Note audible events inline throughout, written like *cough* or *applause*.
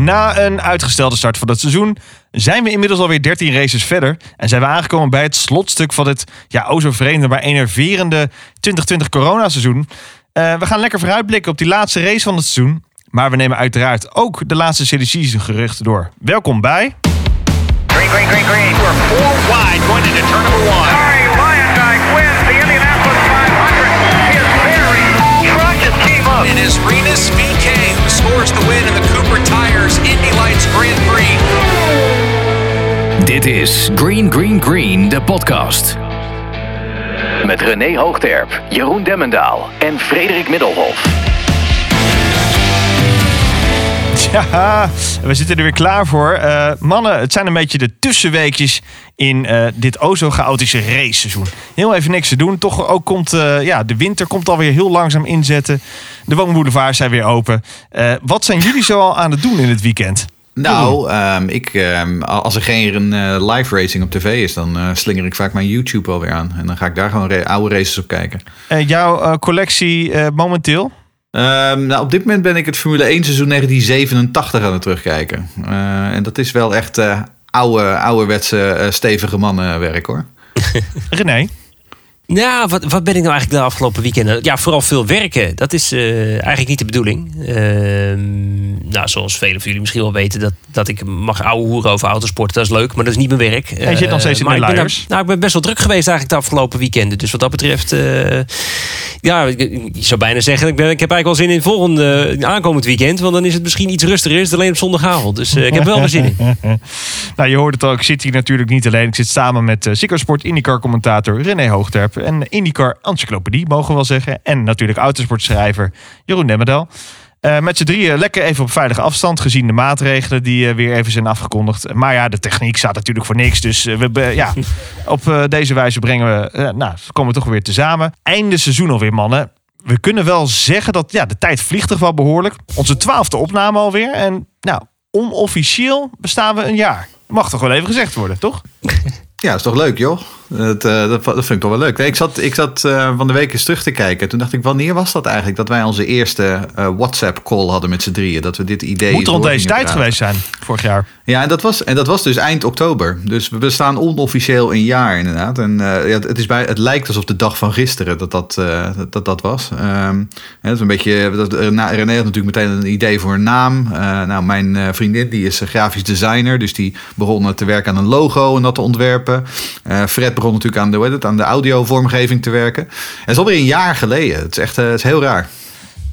Na een uitgestelde start van het seizoen zijn we inmiddels alweer 13 races verder. En zijn we aangekomen bij het slotstuk van dit, ja, o zo vreemde, maar enerverende 2020 coronaseizoen. Uh, we gaan lekker vooruitblikken op die laatste race van het seizoen. Maar we nemen uiteraard ook de laatste season geruchten door. Welkom bij... Green, green, green, green. We're four wide going into turn number one. Sorry, Lyondike wins the Indianapolis 500. His very truck just came up. And as Renus VK scores the win in the Cooper Tires Indy Lights Grand Prix. Dit is Green Green Green, de podcast. Met René Hoogterp, Jeroen Demmendaal en Frederik Middelhof. Ja, we zitten er weer klaar voor. Uh, mannen, het zijn een beetje de tussenweekjes in uh, dit o zo chaotische raceseizoen. Heel even niks te doen. Toch ook komt uh, ja, de winter komt alweer heel langzaam inzetten. De woonboulevards zijn weer open. wat zijn jullie zo al aan het doen in het weekend? Nou, um, ik, um, als er geen uh, live racing op tv is, dan uh, slinger ik vaak mijn YouTube alweer aan. En dan ga ik daar gewoon oude races op kijken. En jouw collectie momenteel? Um, nou, op dit moment ben ik het Formule 1 seizoen 1987 aan het terugkijken. En dat is wel echt oude, ouderwetse, stevige mannenwerk hoor. *laughs* *laughs* René? Ja, wat, wat ben ik nou eigenlijk de afgelopen weekenden? Ja, vooral veel werken. Dat is uh, eigenlijk niet de bedoeling. Uh, nou, zoals velen van jullie misschien wel weten, dat, dat ik mag ouwe hoeren over autosport. Dat is leuk, maar dat is niet mijn werk. En je zit nog steeds in de luiers. Nou, ik ben best wel druk geweest eigenlijk de afgelopen weekenden. Dus wat dat betreft, uh, ja, ik, zou bijna zeggen, ik, ben, ik heb eigenlijk wel zin in volgende aankomend weekend. Want dan is het misschien iets rustiger, is het alleen op zondagavond. Dus ik heb wel weer zin in. *laughs* nou, je hoort het al, ik zit hier natuurlijk niet alleen. Ik zit samen met uh, Sport IndyCar commentator René Hoogterp en IndyCar encyclopedie, mogen we wel zeggen. En natuurlijk autosportschrijver Jeroen Demmerdel. Uh, met z'n drieën lekker even op veilige afstand, gezien de maatregelen die uh, weer even zijn afgekondigd. Maar ja, de techniek staat natuurlijk voor niks. Dus uh, we, ja, *laughs* op deze wijze brengen we, nou, komen we toch weer tezamen. Einde seizoen alweer, mannen. We kunnen wel zeggen dat ja, de tijd vliegt toch wel behoorlijk. Onze twaalfde opname alweer. En nou, onofficieel bestaan we een jaar. Mag toch wel even gezegd worden, toch? *laughs* Ja, dat is toch leuk, joh. Dat, uh, dat, dat, vind ik toch wel leuk. Ik zat, ik zat uh, van de week eens terug te kijken. Toen dacht ik, wanneer was dat eigenlijk? Dat wij onze eerste uh, WhatsApp-call hadden met z'n drieën. Dat we dit idee. Moet rond deze tijd geweest zijn, vorig jaar. Ja, en dat, was, en dat was dus eind oktober. Dus we bestaan onofficieel een jaar, inderdaad. En ja, het, is bij, het lijkt alsof de dag van gisteren dat dat, dat, dat was. Um, het is een beetje. Dat, René had natuurlijk meteen een idee voor een naam. nou, mijn vriendin die is grafisch designer. Dus die begon te werken aan een logo en dat te ontwerpen. Fred begon natuurlijk aan de, aan de audiovormgeving te werken. En het is alweer een jaar geleden. Het is echt het is heel raar.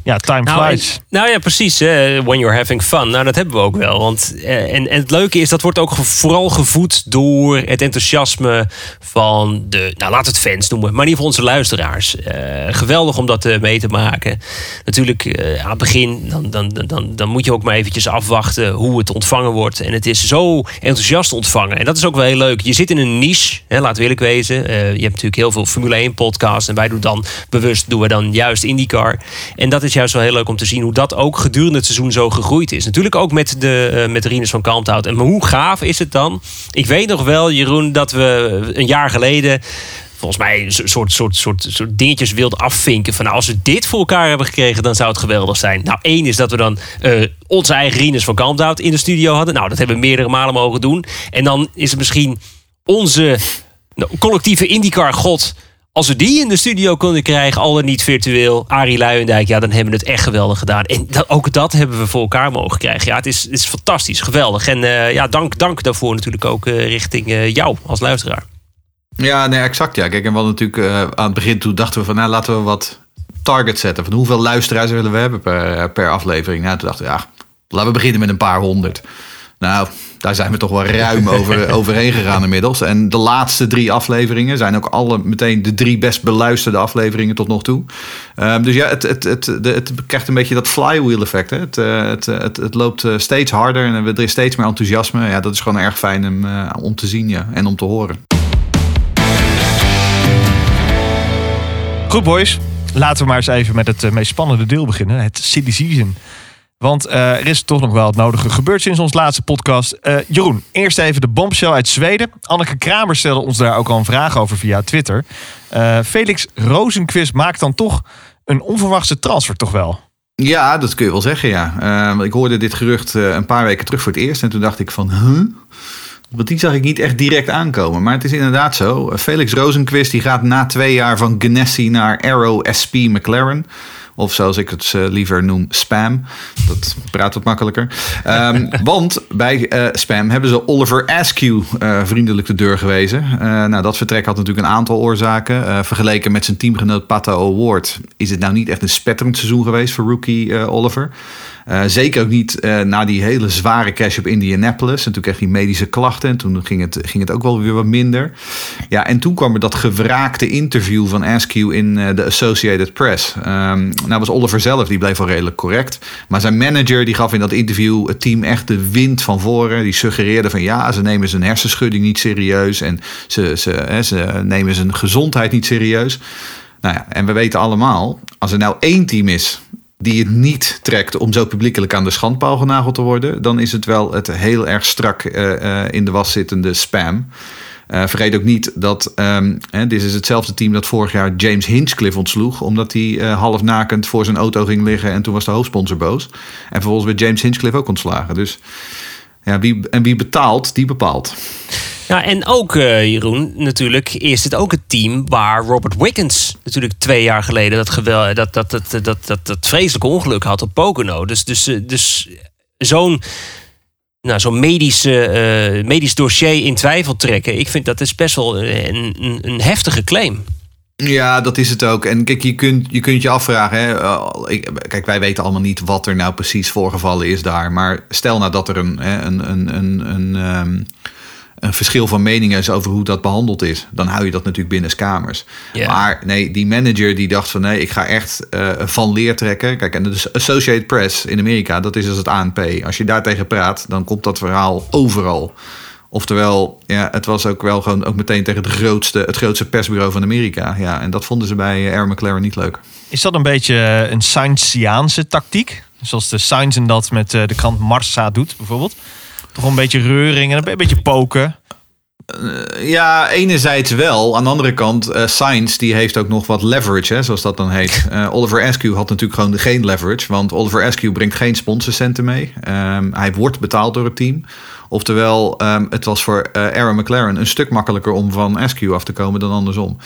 Ja, time nou, flies. nou ja, precies. when you're having fun. Nou, dat hebben we ook wel. Want, eh, en, en het leuke is, dat wordt ook vooral gevoed door het enthousiasme van de, nou laat het fans noemen, maar in ieder geval onze luisteraars. Uh, geweldig om dat uh, mee te maken. Natuurlijk, aan het begin, dan, dan, dan, dan moet je ook maar eventjes afwachten hoe het ontvangen wordt. En het is zo enthousiast ontvangen. En dat is ook wel heel leuk. Je zit in een niche, hè, laat eerlijk wezen. je hebt natuurlijk heel veel Formule 1 podcasts. En wij doen dan bewust, doen we dan juist IndyCar. En dat is juist wel heel leuk om te zien hoe dat ook gedurende het seizoen zo gegroeid is. Natuurlijk ook met de, uh, met Rinus van Kalmthout. En hoe gaaf is het dan? Ik weet nog wel, Jeroen, dat we een jaar geleden volgens mij een soort, soort, soort, soort dingetjes wilden afvinken. Van nou, als we dit voor elkaar hebben gekregen, dan zou het geweldig zijn. Nou, één is dat we dan uh, onze eigen Rinus van Kalmthout in de studio hadden. Nou, dat hebben we meerdere malen mogen doen. En dan is het misschien onze nou, collectieve IndyCar-god als we die in de studio konden krijgen, al dan niet virtueel, Arie Luijendijk, ja, dan hebben we het echt geweldig gedaan. En dat, ook dat hebben we voor elkaar mogen krijgen. Ja, het is, is fantastisch, geweldig. En uh, ja, dank, dank daarvoor natuurlijk ook uh, richting uh, jou als luisteraar. Ja, nee, exact. Ja, kijk, en we natuurlijk aan het begin toen dachten we van, nou, laten we wat target zetten. Van hoeveel luisteraars willen we hebben per, per aflevering? Nou, toen dachten we, ja, laten we beginnen met een paar honderd. Nou, daar zijn we toch wel ruim over, *laughs* overheen gegaan inmiddels. En de laatste drie afleveringen zijn ook alle meteen de drie best beluisterde afleveringen tot nog toe. Um, dus ja, het, het, het, het, krijgt een beetje dat flywheel effect. Hè? Het, eh, het, het, het, loopt eh, steeds harder en er is steeds meer enthousiasme. Ja, dat is gewoon erg fijn om, uh, om te zien ja, en om te horen. Goed boys, laten we maar eens even met het meest spannende deel beginnen. Het City Season. Want uh, er is toch nog wel het nodige gebeurd sinds ons laatste podcast. Uh, Jeroen, eerst even de bombshell uit Zweden. Anneke Kramer stelde ons daar ook al een vraag over via Twitter. Uh, Felix Rozenquist maakt dan toch een onverwachte transfer, toch wel? Ja, dat kun je wel zeggen, ja. Eh, ik hoorde dit gerucht eh, een paar weken terug voor het eerst. En toen dacht ik van, huh? Want die zag ik niet echt direct aankomen. Maar het is inderdaad zo. Felix Rosenquist die gaat na twee jaar van Ganassi naar Arrow SP McLaren. Of zoals ik het eh, liever noem, spam. Dat praat wat makkelijker. Ehm, *laughs* want bij eh, spam hebben ze Oliver Askew eh, vriendelijk de deur gewezen. Nou, dat vertrek had natuurlijk een aantal oorzaken. Vergeleken met zijn teamgenoot Pato Award is het nou niet echt een spetterend seizoen geweest voor rookie Oliver. Eh, zeker ook niet eh, na die hele zware crash op Indianapolis. En toen kreeg hij medische klachten. En toen ging het, ging het ook wel weer wat minder. Ja, en toen kwam er dat gewraakte interview van Askew in eh, de Associated Press. Ehm, nou was Oliver zelf, die bleef wel redelijk correct. Maar zijn manager die gaf in dat interview het team echt de wind van voren. Die suggereerde van ja, ze nemen zijn hersenschudding niet serieus. En ze, ze, hè, ze nemen zijn gezondheid niet serieus. Nou ja, en we weten allemaal, als er nou één team is die het niet trekt om zo publiekelijk aan de schandpaal genageld te worden, dan is het wel het heel erg strak eh, eh, in de was zittende spam. Eh, vergeet ook niet dat ehm, hè, dit is hetzelfde team dat vorig jaar James Hinchcliffe ontsloeg, omdat hij eh, half nakend voor zijn auto ging liggen en toen was de hoofdsponsor boos. En vervolgens werd James Hinchcliffe ook ontslagen. Dus ja, wie, en wie betaalt, die bepaalt. Ja, en ook, eh, Jeroen, natuurlijk is het ook het team waar Robert Wiggins natuurlijk twee jaar geleden dat, gewel, dat, dat, dat, dat, dat, dat, dat vreselijke ongeluk had op Pocono. Dus, dus, eh, dus zo'n nou, zo'n medische, eh, medisch dossier in twijfel trekken, ik vind dat is best wel een, een, heftige claim. Ja, dat is het ook. En kijk, je kunt je, kunt je afvragen. Hè, kijk, wij weten allemaal niet wat er nou precies voorgevallen is daar. Maar stel nou dat er een, een, een, een, een, ehm, een verschil van meningen is over hoe dat behandeld is. Dan hou je dat natuurlijk binnen kamers. Maar nee, die manager die dacht van nee, ik ga echt eh, van leer trekken. Kijk, en de Associated Press in Amerika, dat is als het ANP. Als je daar tegen praat, dan komt dat verhaal overal. Oftewel, ja, het was ook wel gewoon ook meteen tegen de grootste, het grootste persbureau van Amerika. Ja, en dat vonden ze bij eh, Aaron McLaren niet leuk. Is dat een beetje een Sainziaanse tactiek? Zoals de Sainz en dat met eh, de krant Marsa doet, bijvoorbeeld. Toch een beetje reuring en een beetje poken. Ja, enerzijds wel. Aan de andere kant, eh Sainz die heeft ook nog wat leverage, hè, zoals dat dan heet. *laughs* Eh, Oliver Askew had natuurlijk gewoon geen leverage, want Oliver Askew brengt geen sponsorcenten mee. Ehm, hij wordt betaald door het team. Oftewel, ehm, het was voor eh, Aaron McLaren een stuk makkelijker om van Askew af te komen dan andersom.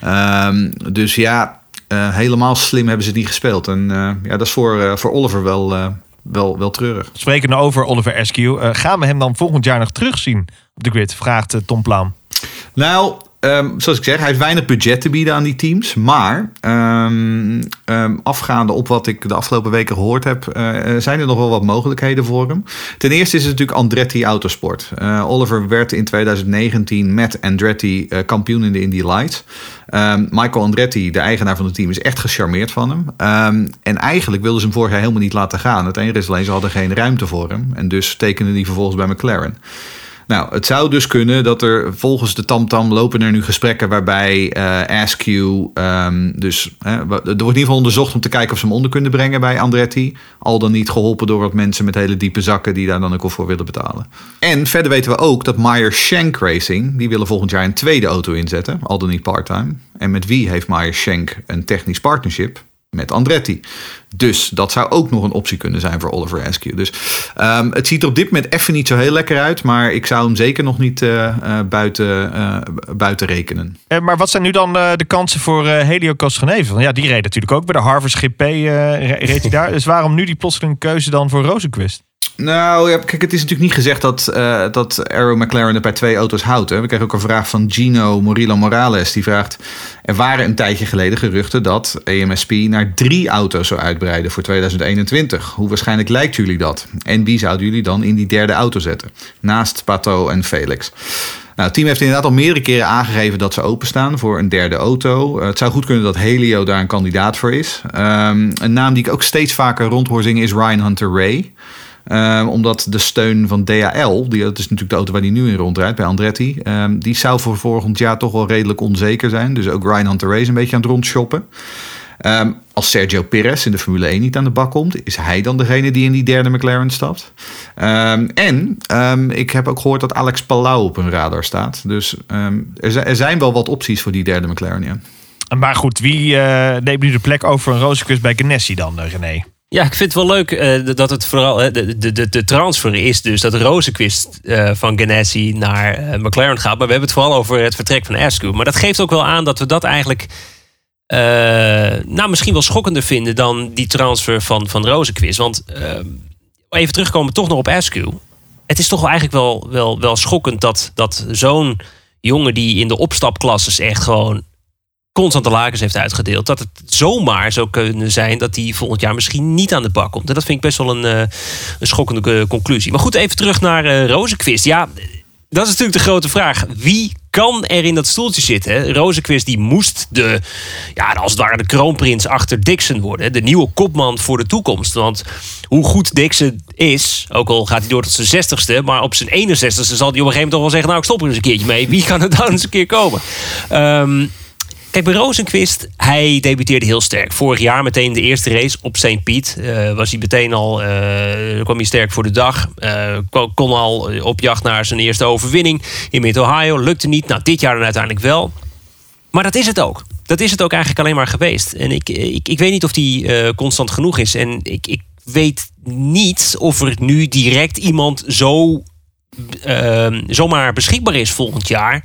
Ehm, dus ja, eh, helemaal slim hebben ze het niet gespeeld. En eh, ja, dat is voor, eh, voor Oliver wel, eh, wel, wel treurig. Spreken over Oliver Askew. Eh, gaan we hem dan volgend jaar nog terugzien op de grid? Vraagt eh, Tom Plaam. Nou, ehm, zoals ik zeg, hij heeft weinig budget te bieden aan die teams. Maar ehm, ehm, afgaande op wat ik de afgelopen weken gehoord heb, eh, eh, zijn er nog wel wat mogelijkheden voor hem. Ten eerste is het natuurlijk Andretti Autosport. Eh, Oliver werd in 2019 met Andretti kampioen in de Indy Lights. Michael Andretti, de eigenaar van het team, is echt gecharmeerd van hem. En eigenlijk wilden ze hem vorig jaar helemaal niet laten gaan. Het enige is alleen, ze hadden geen ruimte voor hem. En dus tekende hij vervolgens bij McLaren. Nou, het zou dus kunnen dat er volgens de TamTam lopen er nu gesprekken waarbij eh Askew, ehm, dus er wordt in ieder geval onderzocht om te kijken of ze hem onder kunnen brengen bij Andretti. Al dan niet geholpen door wat mensen met hele diepe zakken die daar dan ook wel voor willen betalen. En verder weten we ook dat Meyer Shank Racing, die willen volgend jaar een tweede auto inzetten, al dan niet parttime. En met wie heeft Meyer Shank een technisch partnership? Met Andretti. Dus dat zou ook nog een optie kunnen zijn voor Oliver Askew. Dus ehm, het ziet er op dit moment even niet zo heel lekker uit. Maar ik zou hem zeker nog niet eh, eh, buiten, eh, buiten rekenen. Eh, maar wat zijn nu dan de kansen voor Helio Castroneves? Ja, die reed natuurlijk ook bij de Harvard GP. re- reed hij daar. *laughs* Dus waarom nu die plotseling keuze dan voor Rosenquist? Nou, ja, kijk, het is natuurlijk niet gezegd dat, eh dat Arrow McLaren het bij twee auto's houdt. Hè. We kregen ook een vraag van Gino Murillo Morales. Die vraagt, er waren een tijdje geleden geruchten dat EMSP naar drie auto's zou uitbreiden voor 2021. Hoe waarschijnlijk lijkt jullie dat? En wie zouden jullie dan in die derde auto zetten? Naast Pato en Felix. Nou, het team heeft inderdaad al meerdere keren aangegeven dat ze openstaan voor een derde auto. Eh, het zou goed kunnen dat Helio daar een kandidaat voor is. Ehm, een naam die ik ook steeds vaker rond hoor zingen is Ryan Hunter Ray. Ehm, omdat de steun van DHL, die, dat is natuurlijk de auto waar die nu in rondrijdt bij Andretti, ehm, die zou voor volgend jaar toch wel redelijk onzeker zijn. Dus ook Ryan Hunter is een beetje aan het rondshoppen. Ehm, als Sergio Perez in de Formule 1 niet aan de bak komt, is hij dan degene die in die derde McLaren stapt? En ik heb ook gehoord dat Alex Palau op hun radar staat. Dus er, zijn, er zijn wel wat opties voor die derde McLaren. Maar goed, wie eh, neemt nu de plek over van Rosenquist bij Ganassi dan, eh, René? Ja, ik vind het wel leuk eh, dat het vooral de, de, de, transfer is dus dat Rozenquist eh, van Ganassi naar eh, McLaren gaat. Maar we hebben het vooral over het vertrek van Askew. Maar dat geeft ook wel aan dat we dat eigenlijk nou, misschien wel schokkender vinden dan die transfer van, van Rozenquist. Want even terugkomen toch nog op Askew. Het is toch wel eigenlijk wel, wel, wel schokkend dat, dat zo'n jongen die in de opstapklasses echt gewoon constant de lakens heeft uitgedeeld. Dat het zomaar zou kunnen zijn dat hij volgend jaar misschien niet aan de bak komt. En dat vind ik best wel een, eh, schokkende eh, conclusie. Maar goed, even terug naar eh Rozenquist. Ja, dat is natuurlijk de grote vraag. Wie kan er in dat stoeltje zitten? Rozenquist die moest de, ja, als het ware de kroonprins achter Dixon worden. De nieuwe kopman voor de toekomst. Want hoe goed Dixon is, ook al gaat hij door tot zijn zestigste... maar op zijn 61ste zal hij op een gegeven moment toch wel zeggen... nou, ik stop er eens een keertje mee. Wie kan er dan eens een keer komen? Ehm, Kijk, bij hij debuteerde heel sterk. Vorig jaar meteen de eerste race op St. Piet. eh, was hij meteen al, eh, kwam hij sterk voor de dag. Eh, kon, al op jacht naar zijn eerste overwinning in Mid-Ohio. Lukte niet. Nou, dit jaar dan uiteindelijk wel. Maar dat is het ook. Dat is het ook eigenlijk alleen maar geweest. En ik, ik, ik weet niet of die constant genoeg is. En ik, ik weet niet of er nu direct iemand zo zomaar beschikbaar is volgend jaar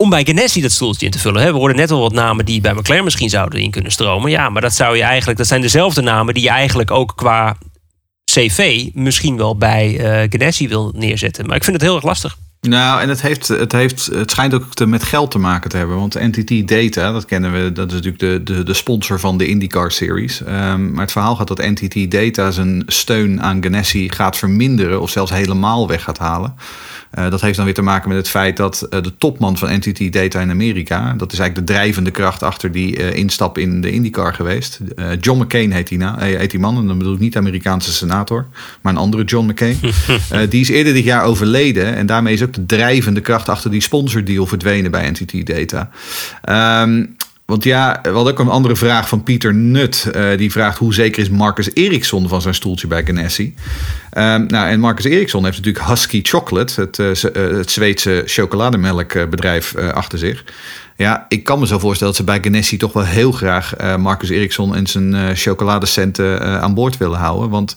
om bij Ganassi dat stoeltje in te vullen. We hoorden net al wat namen die bij McLaren misschien zouden in kunnen stromen. Ja, maar dat zou je eigenlijk, dat zijn dezelfde namen die je eigenlijk ook qua CV misschien wel bij Ganassi wil neerzetten. Maar ik vind het heel erg lastig. Nou, en het, heeft, het, heeft, het schijnt ook te, met geld te maken te hebben. Want NTT Data, dat kennen we, dat is natuurlijk de, de, de sponsor van de IndyCar Series. Ehm, maar het verhaal gaat dat NTT Data zijn steun aan Ganassi gaat verminderen of zelfs helemaal weg gaat halen. Eh, dat heeft dan weer te maken met het feit dat eh, de topman van NTT Data in Amerika, dat is eigenlijk de drijvende kracht achter die eh, instap in de IndyCar geweest. John McCain heet die, na, heet die man, en dan bedoel ik niet de Amerikaanse senator, maar een andere John McCain. *laughs* Die is eerder dit jaar overleden en daarmee is ook de drijvende kracht achter die sponsordeal verdwenen bij NTT Data. Ehm, want ja, we hadden ook een andere vraag van Pieter Nut. Eh, die vraagt hoe zeker is Marcus Eriksson van zijn stoeltje bij Ganassi. Ehm, nou, en Marcus Eriksson heeft natuurlijk Husky Chocolate, het, eh, het Zweedse chocolademelkbedrijf, achter zich. Ja, ik kan me zo voorstellen dat ze bij Ganassi toch wel heel graag eh, Marcus Eriksson en zijn eh, chocoladecenten eh, aan boord willen houden. Want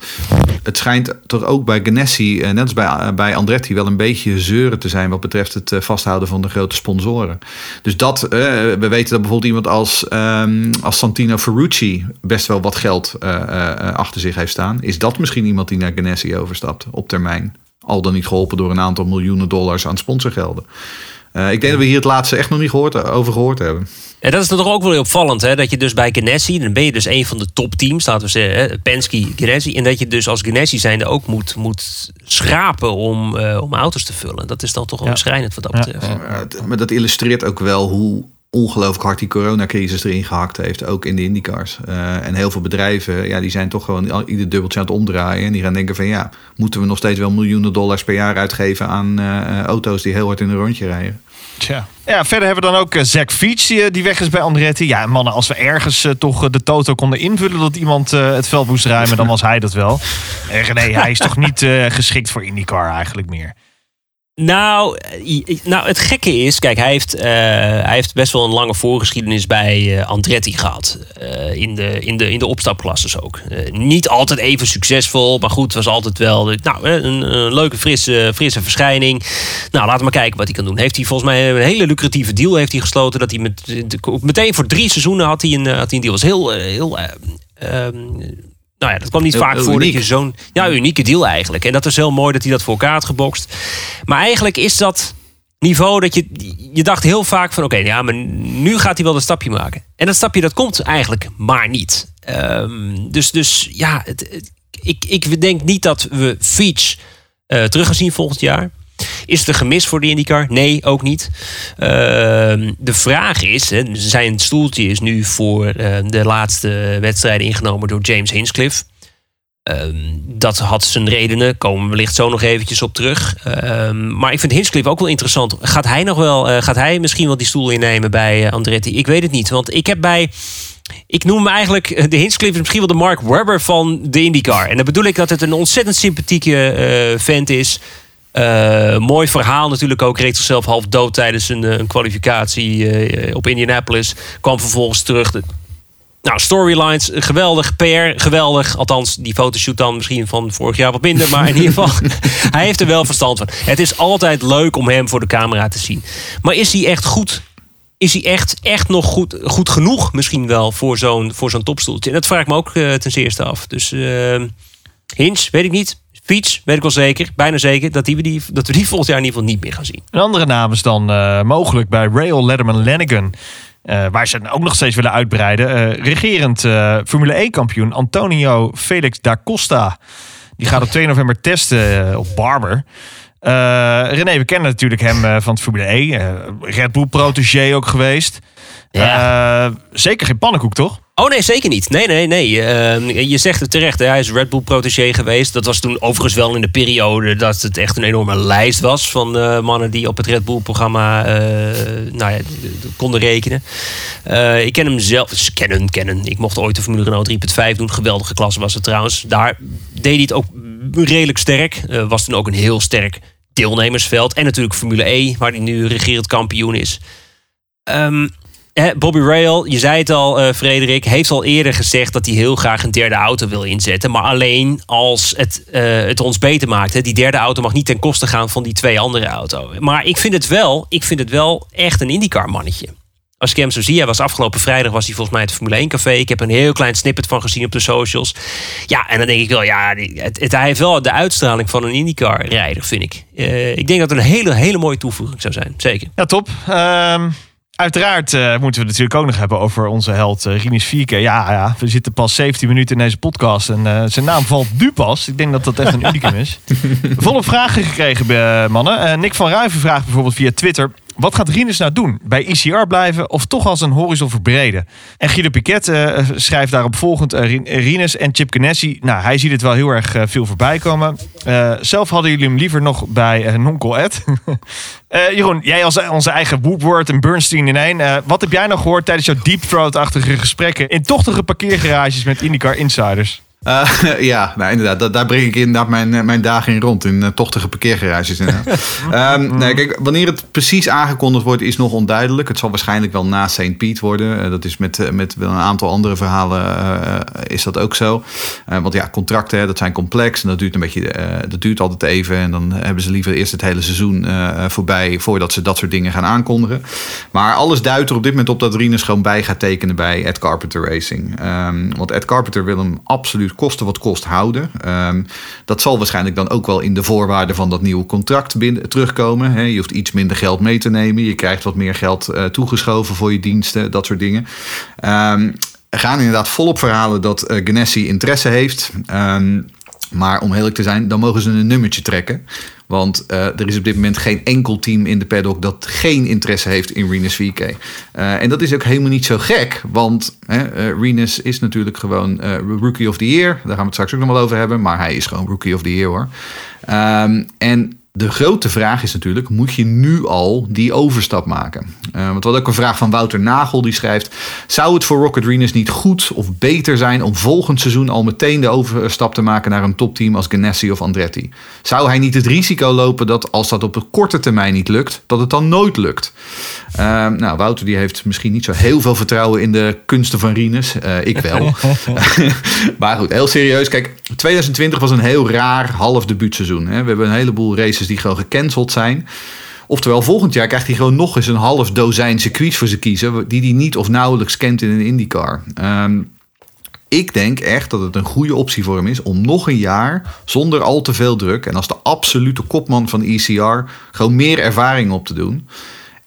het schijnt toch ook bij eh, net als bij, bij Andretti, wel een beetje zeuren te zijn wat betreft het vasthouden van de grote sponsoren. Dus dat, we weten dat bijvoorbeeld iemand als, ehm, als Santino Ferrucci best wel wat geld achter zich heeft staan. Is dat misschien iemand die naar Ganassi overstapt op termijn? Al dan niet geholpen door een aantal miljoenen dollars aan sponsorgelden. Eh, ik denk dat we hier het laatste echt nog niet gehoord, over gehoord hebben. En dat is toch ook wel heel opvallend, hè? dat je dus bij Ganassi, dan ben je dus een van de topteams, laten we zeggen, hè? Penske, Ganassi, en dat je dus als Ganassi zijnde ook moet, moet schrapen om, eh, om auto's te vullen. Dat is dan toch wel Ja. beschrijnend wat dat betreft. ja. Maar dat illustreert ook wel hoe ongelooflijk hard die coronacrisis erin gehakt heeft, ook in de IndyCars. Eh, en heel veel bedrijven, ja, die zijn toch gewoon ieder dubbeltje aan het omdraaien. En die gaan denken van, ja, moeten we nog steeds wel miljoenen dollars per jaar uitgeven aan auto's die heel hard in een rondje rijden? Tja. Ja, verder hebben we dan ook eh, Zack Fiets, die, die weg is bij Andretti. Ja, mannen, als we ergens eh, toch eh, de toto konden invullen dat iemand eh, het veld moest ruimen, dan was hij dat wel. René, hij is toch niet eh, geschikt voor IndyCar eigenlijk meer. Nou, nou, het gekke is, kijk, hij heeft, eh, hij heeft best wel een lange voorgeschiedenis bij eh, Andretti gehad. Eh, in, de, in, de, in de opstapklasses ook. Niet altijd even succesvol, maar goed, was altijd wel nou, een, een leuke, frisse, frisse verschijning. Nou, laten we maar kijken wat hij kan doen. Heeft hij volgens mij een hele lucratieve deal heeft hij gesloten. Dat hij met, meteen voor drie seizoenen had hij een, had hij een deal. was heel, heel eh, ehm, nou ja, dat kwam niet Heel- vaak heel voor uniek. dat je zo'n ja, unieke deal eigenlijk. En dat is heel mooi dat hij dat voor elkaar had gebokst. Maar eigenlijk is dat niveau dat je... Je dacht heel vaak van oké, ja, maar nu gaat hij wel een stapje maken. En dat stapje dat komt eigenlijk maar niet. Ehm, dus, dus ja, het, het- ik, ik denk niet dat we Feach eh terug gaan zien volgend jaar. Is het een gemis voor de IndyCar? Nee, ook niet. Ehm, de vraag is, hè, zijn stoeltje is nu voor eh, de laatste wedstrijden ingenomen door James Hinchcliffe. Ehm, dat had zijn redenen, komen we wellicht zo nog eventjes op terug. Ehm, maar ik vind Hinchcliffe ook wel interessant. Gaat hij nog wel, eh, gaat hij misschien wel die stoel innemen bij eh, Andretti? Ik weet het niet, want ik heb bij... Ik noem eigenlijk, eh, de Hinchcliffe is misschien wel de Mark Webber van de IndyCar. En dan bedoel ik dat het een ontzettend sympathieke vent is. Eh, mooi verhaal natuurlijk ook. Reed zichzelf half dood tijdens een, eh, een kwalificatie eh, op Indianapolis. Kwam vervolgens terug. De- Nou, storylines, geweldig. PR, geweldig. Althans, die fotoshoot dan misschien van vorig jaar wat minder. Maar in ieder geval, *laughs* *laughs* hij heeft er wel verstand van. Het is altijd leuk om hem voor de camera te zien. Maar is hij echt goed? Is hij echt, echt nog goed, goed genoeg misschien wel voor zo'n voor zo'n topstoeltje? Dat vraag ik me ook ten eerste af. Dus Hinch, weet ik niet. Fiets, weet ik wel zeker, bijna zeker, dat, die, die, dat we die *laughs* volgend jaar in ieder geval niet meer gaan zien. Een andere naam is dan eh, mogelijk bij Rail Letterman Lanigan. eh, waar ze ook nog steeds willen uitbreiden. Eh, regerend Formule E-kampioen Antonio Felix da Costa. Die gaat op 2 november testen op Barber. René, we kennen natuurlijk hem van het Formule E. eh, Red Bull protégé ook geweest. Ja. Eh, zeker geen pannenkoek, toch? Oh nee, zeker niet. Nee, nee, nee. Eh, je zegt het terecht. Hè. Hij is Red Bull protégé geweest. Dat was toen overigens wel in de periode dat het echt een enorme lijst was van eh, mannen die op het Red Bull programma eh, nou ja, konden rekenen. Ik ken hem zelf. dus Kennen, kennen. Ik mocht ooit de Formule Renault 3.5 doen. Geweldige klasse was het trouwens. Daar deed hij het ook redelijk sterk. Was toen ook een heel sterk deelnemersveld. En natuurlijk Formule E, waar hij nu regerend kampioen is. Ehm, hè, Bobby Rail, je zei het al, eh, Frederik, heeft al eerder gezegd dat hij heel graag een derde auto wil inzetten. Maar alleen als het, eh, het ons beter maakt. Hè. Die derde auto mag niet ten koste gaan van die twee andere auto's. Maar ik vind het wel, ik vind het wel echt een IndyCar mannetje. Als ik hem zo zie, hij was afgelopen vrijdag was hij volgens mij het Formule 1 café. Ik heb een heel klein snippet van gezien op de socials. Ja, en dan denk ik wel, ja, hij heeft wel de uitstraling van een IndyCar rijder, vind ik. Eh, ik denk dat het een hele, hele mooie toevoeging zou zijn. Zeker. Ja, top. Ehm, uiteraard eh, moeten we het natuurlijk ook nog hebben over onze held uh, Rinus Vierke. Ja, ja, we zitten pas 17 minuten in deze podcast en eh, zijn naam valt nu pas. Ik denk dat dat echt een *laughs* unicum is. Volop vragen gekregen, mannen. Nick van Ruiven vraagt bijvoorbeeld via Twitter... Wat gaat Rinus nou doen? Bij ICR blijven of toch als een horizon verbreden? En Guido Piquet eh, schrijft daarop volgend... eh, Rin- Rinus en Chip Ganassi, nou, hij ziet het wel heel erg eh, veel voorbij komen. Zelf hadden jullie hem liever nog bij Nonkel Ed. *laughs* Jeroen, jij als onze eigen Woodward en Bernstein in één. wat heb jij nog gehoord tijdens jouw deep throat-achtige gesprekken... in tochtige parkeergarages met IndyCar insiders? Eh, *laughs* ja, nou, inderdaad. da- daar breng ik inderdaad mijn, eh, mijn dagen in rond. In eh, tochtige parkeergarages. inderdaad. *laughs* Ehm, nee, kijk, wanneer het precies aangekondigd wordt, is nog onduidelijk. Het zal waarschijnlijk wel na St. Piet worden. Dat is met, met wel een aantal andere verhalen is dat ook zo. Want ja, contracten, hè, dat zijn complex. En dat duurt een beetje, dat duurt altijd even. En dan hebben ze liever eerst het hele seizoen voorbij voordat ze dat soort dingen gaan aankondigen. Maar alles duidt er op dit moment op dat Rinus gewoon bij gaat tekenen bij Ed Carpenter Racing. Ehm, want Ed Carpenter wil hem absoluut kosten wat kost houden. Ehm, dat zal waarschijnlijk dan ook wel in de voorwaarden van dat nieuwe contract binnen, terugkomen. Je hoeft iets minder geld mee te nemen. Je krijgt wat meer geld eh, toegeschoven voor je diensten, dat soort dingen. Er gaan inderdaad volop verhalen dat Ganassi interesse heeft. Ehm, maar om eerlijk te zijn, dan mogen ze een nummertje trekken. Want eh, er is op dit moment geen enkel team in de paddock dat geen interesse heeft in Renus VK. Eh, en dat is ook helemaal niet zo gek. Want eh, Renus is natuurlijk gewoon Rookie of the Year. Daar gaan we het straks ook nog wel over hebben. Maar hij is gewoon Rookie of the Year hoor. Ehm, en de grote vraag is natuurlijk, moet je nu al die overstap maken? Eh, want wat ook een vraag van Wouter Nagel, die schrijft... zou het voor Rocket Renus niet goed of beter zijn... om volgend seizoen al meteen de overstap te maken... naar een topteam als Ganassi of Andretti? Zou hij niet het risico lopen dat als dat op de korte termijn niet lukt... dat het dan nooit lukt? Eh, nou, Wouter die heeft misschien niet zo heel veel vertrouwen... in de kunsten van Renus. Eh, ik wel. *laughs* *laughs* maar goed, heel serieus. Kijk, 2020 was een heel raar half debuutseizoen. Hè. We hebben een heleboel races die gewoon gecanceld zijn. Oftewel, volgend jaar krijgt hij gewoon nog eens een half dozijn circuits voor ze kiezen... die hij niet of nauwelijks kent in een IndyCar. Ehm, ik denk echt dat het een goede optie voor hem is om nog een jaar zonder al te veel druk en als de absolute kopman van ECR gewoon meer ervaring op te doen.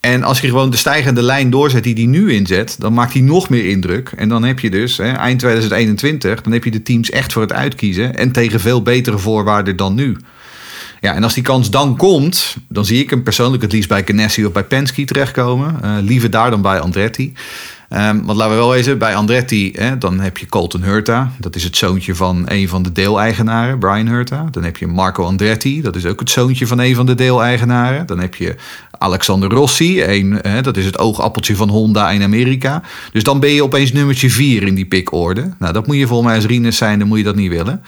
En als je gewoon de stijgende lijn doorzet die hij nu inzet, dan maakt hij nog meer indruk. En dan heb je dus hè, eind 2021, dan heb je de teams echt voor het uitkiezen en tegen veel betere voorwaarden dan nu. Ja, en als die kans dan komt, dan zie ik hem persoonlijk het liefst bij Ganassi of bij Penske terechtkomen. Eh, liever daar dan bij Andretti. Ehm, want laten we wel wezen, bij Andretti, hè, dan heb je Colton Hurta. Dat is het zoontje van een van de deeleigenaren, Brian Hurta. Dan heb je Marco Andretti, dat is ook het zoontje van een van de deeleigenaren. Dan heb je Alexander Rossi, een, hè, dat is het oogappeltje van Honda in Amerika. Dus dan ben je opeens nummertje 4 in die pickorde. Nou, dat moet je volgens mij als Rinus zijn, dan moet je dat niet willen.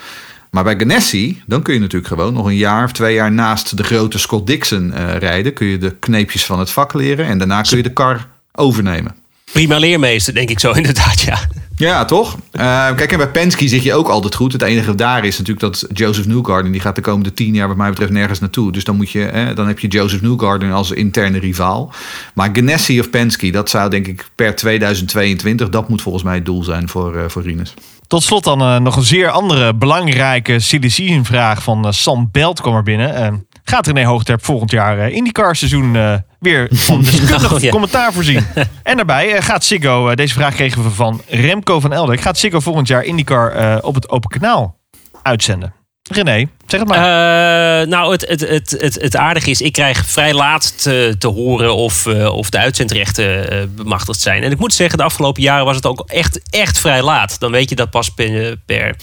Maar bij Ganassi, dan kun je natuurlijk gewoon nog een jaar of twee jaar naast de grote Scott Dixon eh, rijden. Kun je de kneepjes van het vak leren en daarna kun je de kar overnemen. Prima leermeester, denk ik zo *laughs* inderdaad, ja. Ja, toch? Eh, kijk, en bij Penske zit je ook altijd goed. Het enige daar is natuurlijk dat Joseph Newgarden... die gaat de komende tien jaar wat mij betreft nergens naartoe. Dus dan, moet je, eh, dan heb je Joseph Newgarden als interne rivaal. Maar Ganassi of Penske, dat zou denk ik per 2022... dat moet volgens mij het doel zijn voor, uh, voor Rinus. Tot slot dan uh, nog een zeer andere belangrijke silly vraag van uh, Sam Belt kwam er binnen. Gaat René Hoogterp volgend jaar IndyCar seizoen weer van deskundig *laughs* oh, ja. commentaar voorzien. *laughs* en daarbij gaat Siggo, deze vraag kregen we van Remco van Elder. Gaat Siggo volgend jaar IndyCar op het open kanaal uitzenden? René, zeg het maar. Uh, nou, het, het, het, het, het aardige is, ik krijg vrij laat te, te horen of, uh, of de uitzendrechten uh, bemachtigd zijn. En ik moet zeggen, de afgelopen jaren was het ook echt, echt vrij laat. Dan weet je dat pas per, per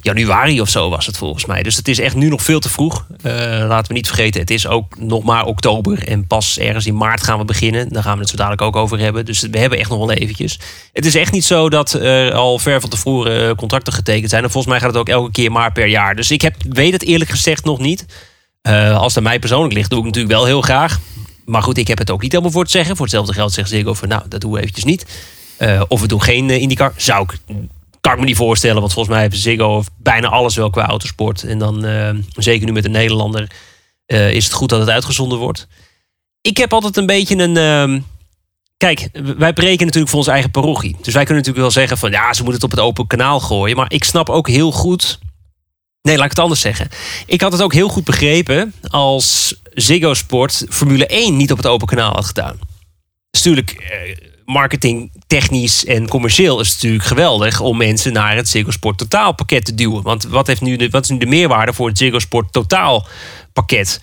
januari of zo was het volgens mij. Dus het is echt nu nog veel te vroeg. Laten we niet vergeten, het is ook nog maar oktober. En pas ergens in maart gaan we beginnen. Daar gaan we het zo dadelijk ook over hebben. Dus we hebben echt nog wel eventjes. Het is echt niet zo dat er al ver van tevoren eh, contracten getekend zijn. En volgens mij gaat het ook elke keer maar per jaar. Dus ik heb, weet het eerlijk gezegd nog niet. Uh, als het aan mij persoonlijk ligt, doe ik natuurlijk wel heel graag. Maar goed, ik heb het ook niet helemaal voor te zeggen. Voor hetzelfde geld zegt Ziggo van nou, dat doen we eventjes niet. of we doen geen IndyCar. Zou ik kan ik me niet voorstellen, want volgens mij heeft Ziggo bijna alles wel qua autosport. En dan, uh, zeker nu met de Nederlander, uh, is het goed dat het uitgezonden wordt. Ik heb altijd een beetje een... Uh, kijk, wij breken natuurlijk voor onze eigen parochie. Dus wij kunnen natuurlijk wel zeggen van... ja, ze moeten het op het open kanaal gooien. Maar ik snap ook heel goed... Nee, laat ik het anders zeggen. Ik had het ook heel goed begrepen als Ziggo Sport Formule 1 niet op het open kanaal had gedaan. Natuurlijk eh, marketing technisch en commercieel is natuurlijk geweldig om mensen naar het Ziggo Sport Totaal pakket te duwen. Want wat, heeft nu de, wat is nu de meerwaarde voor het Ziggo Sport Totaal pakket?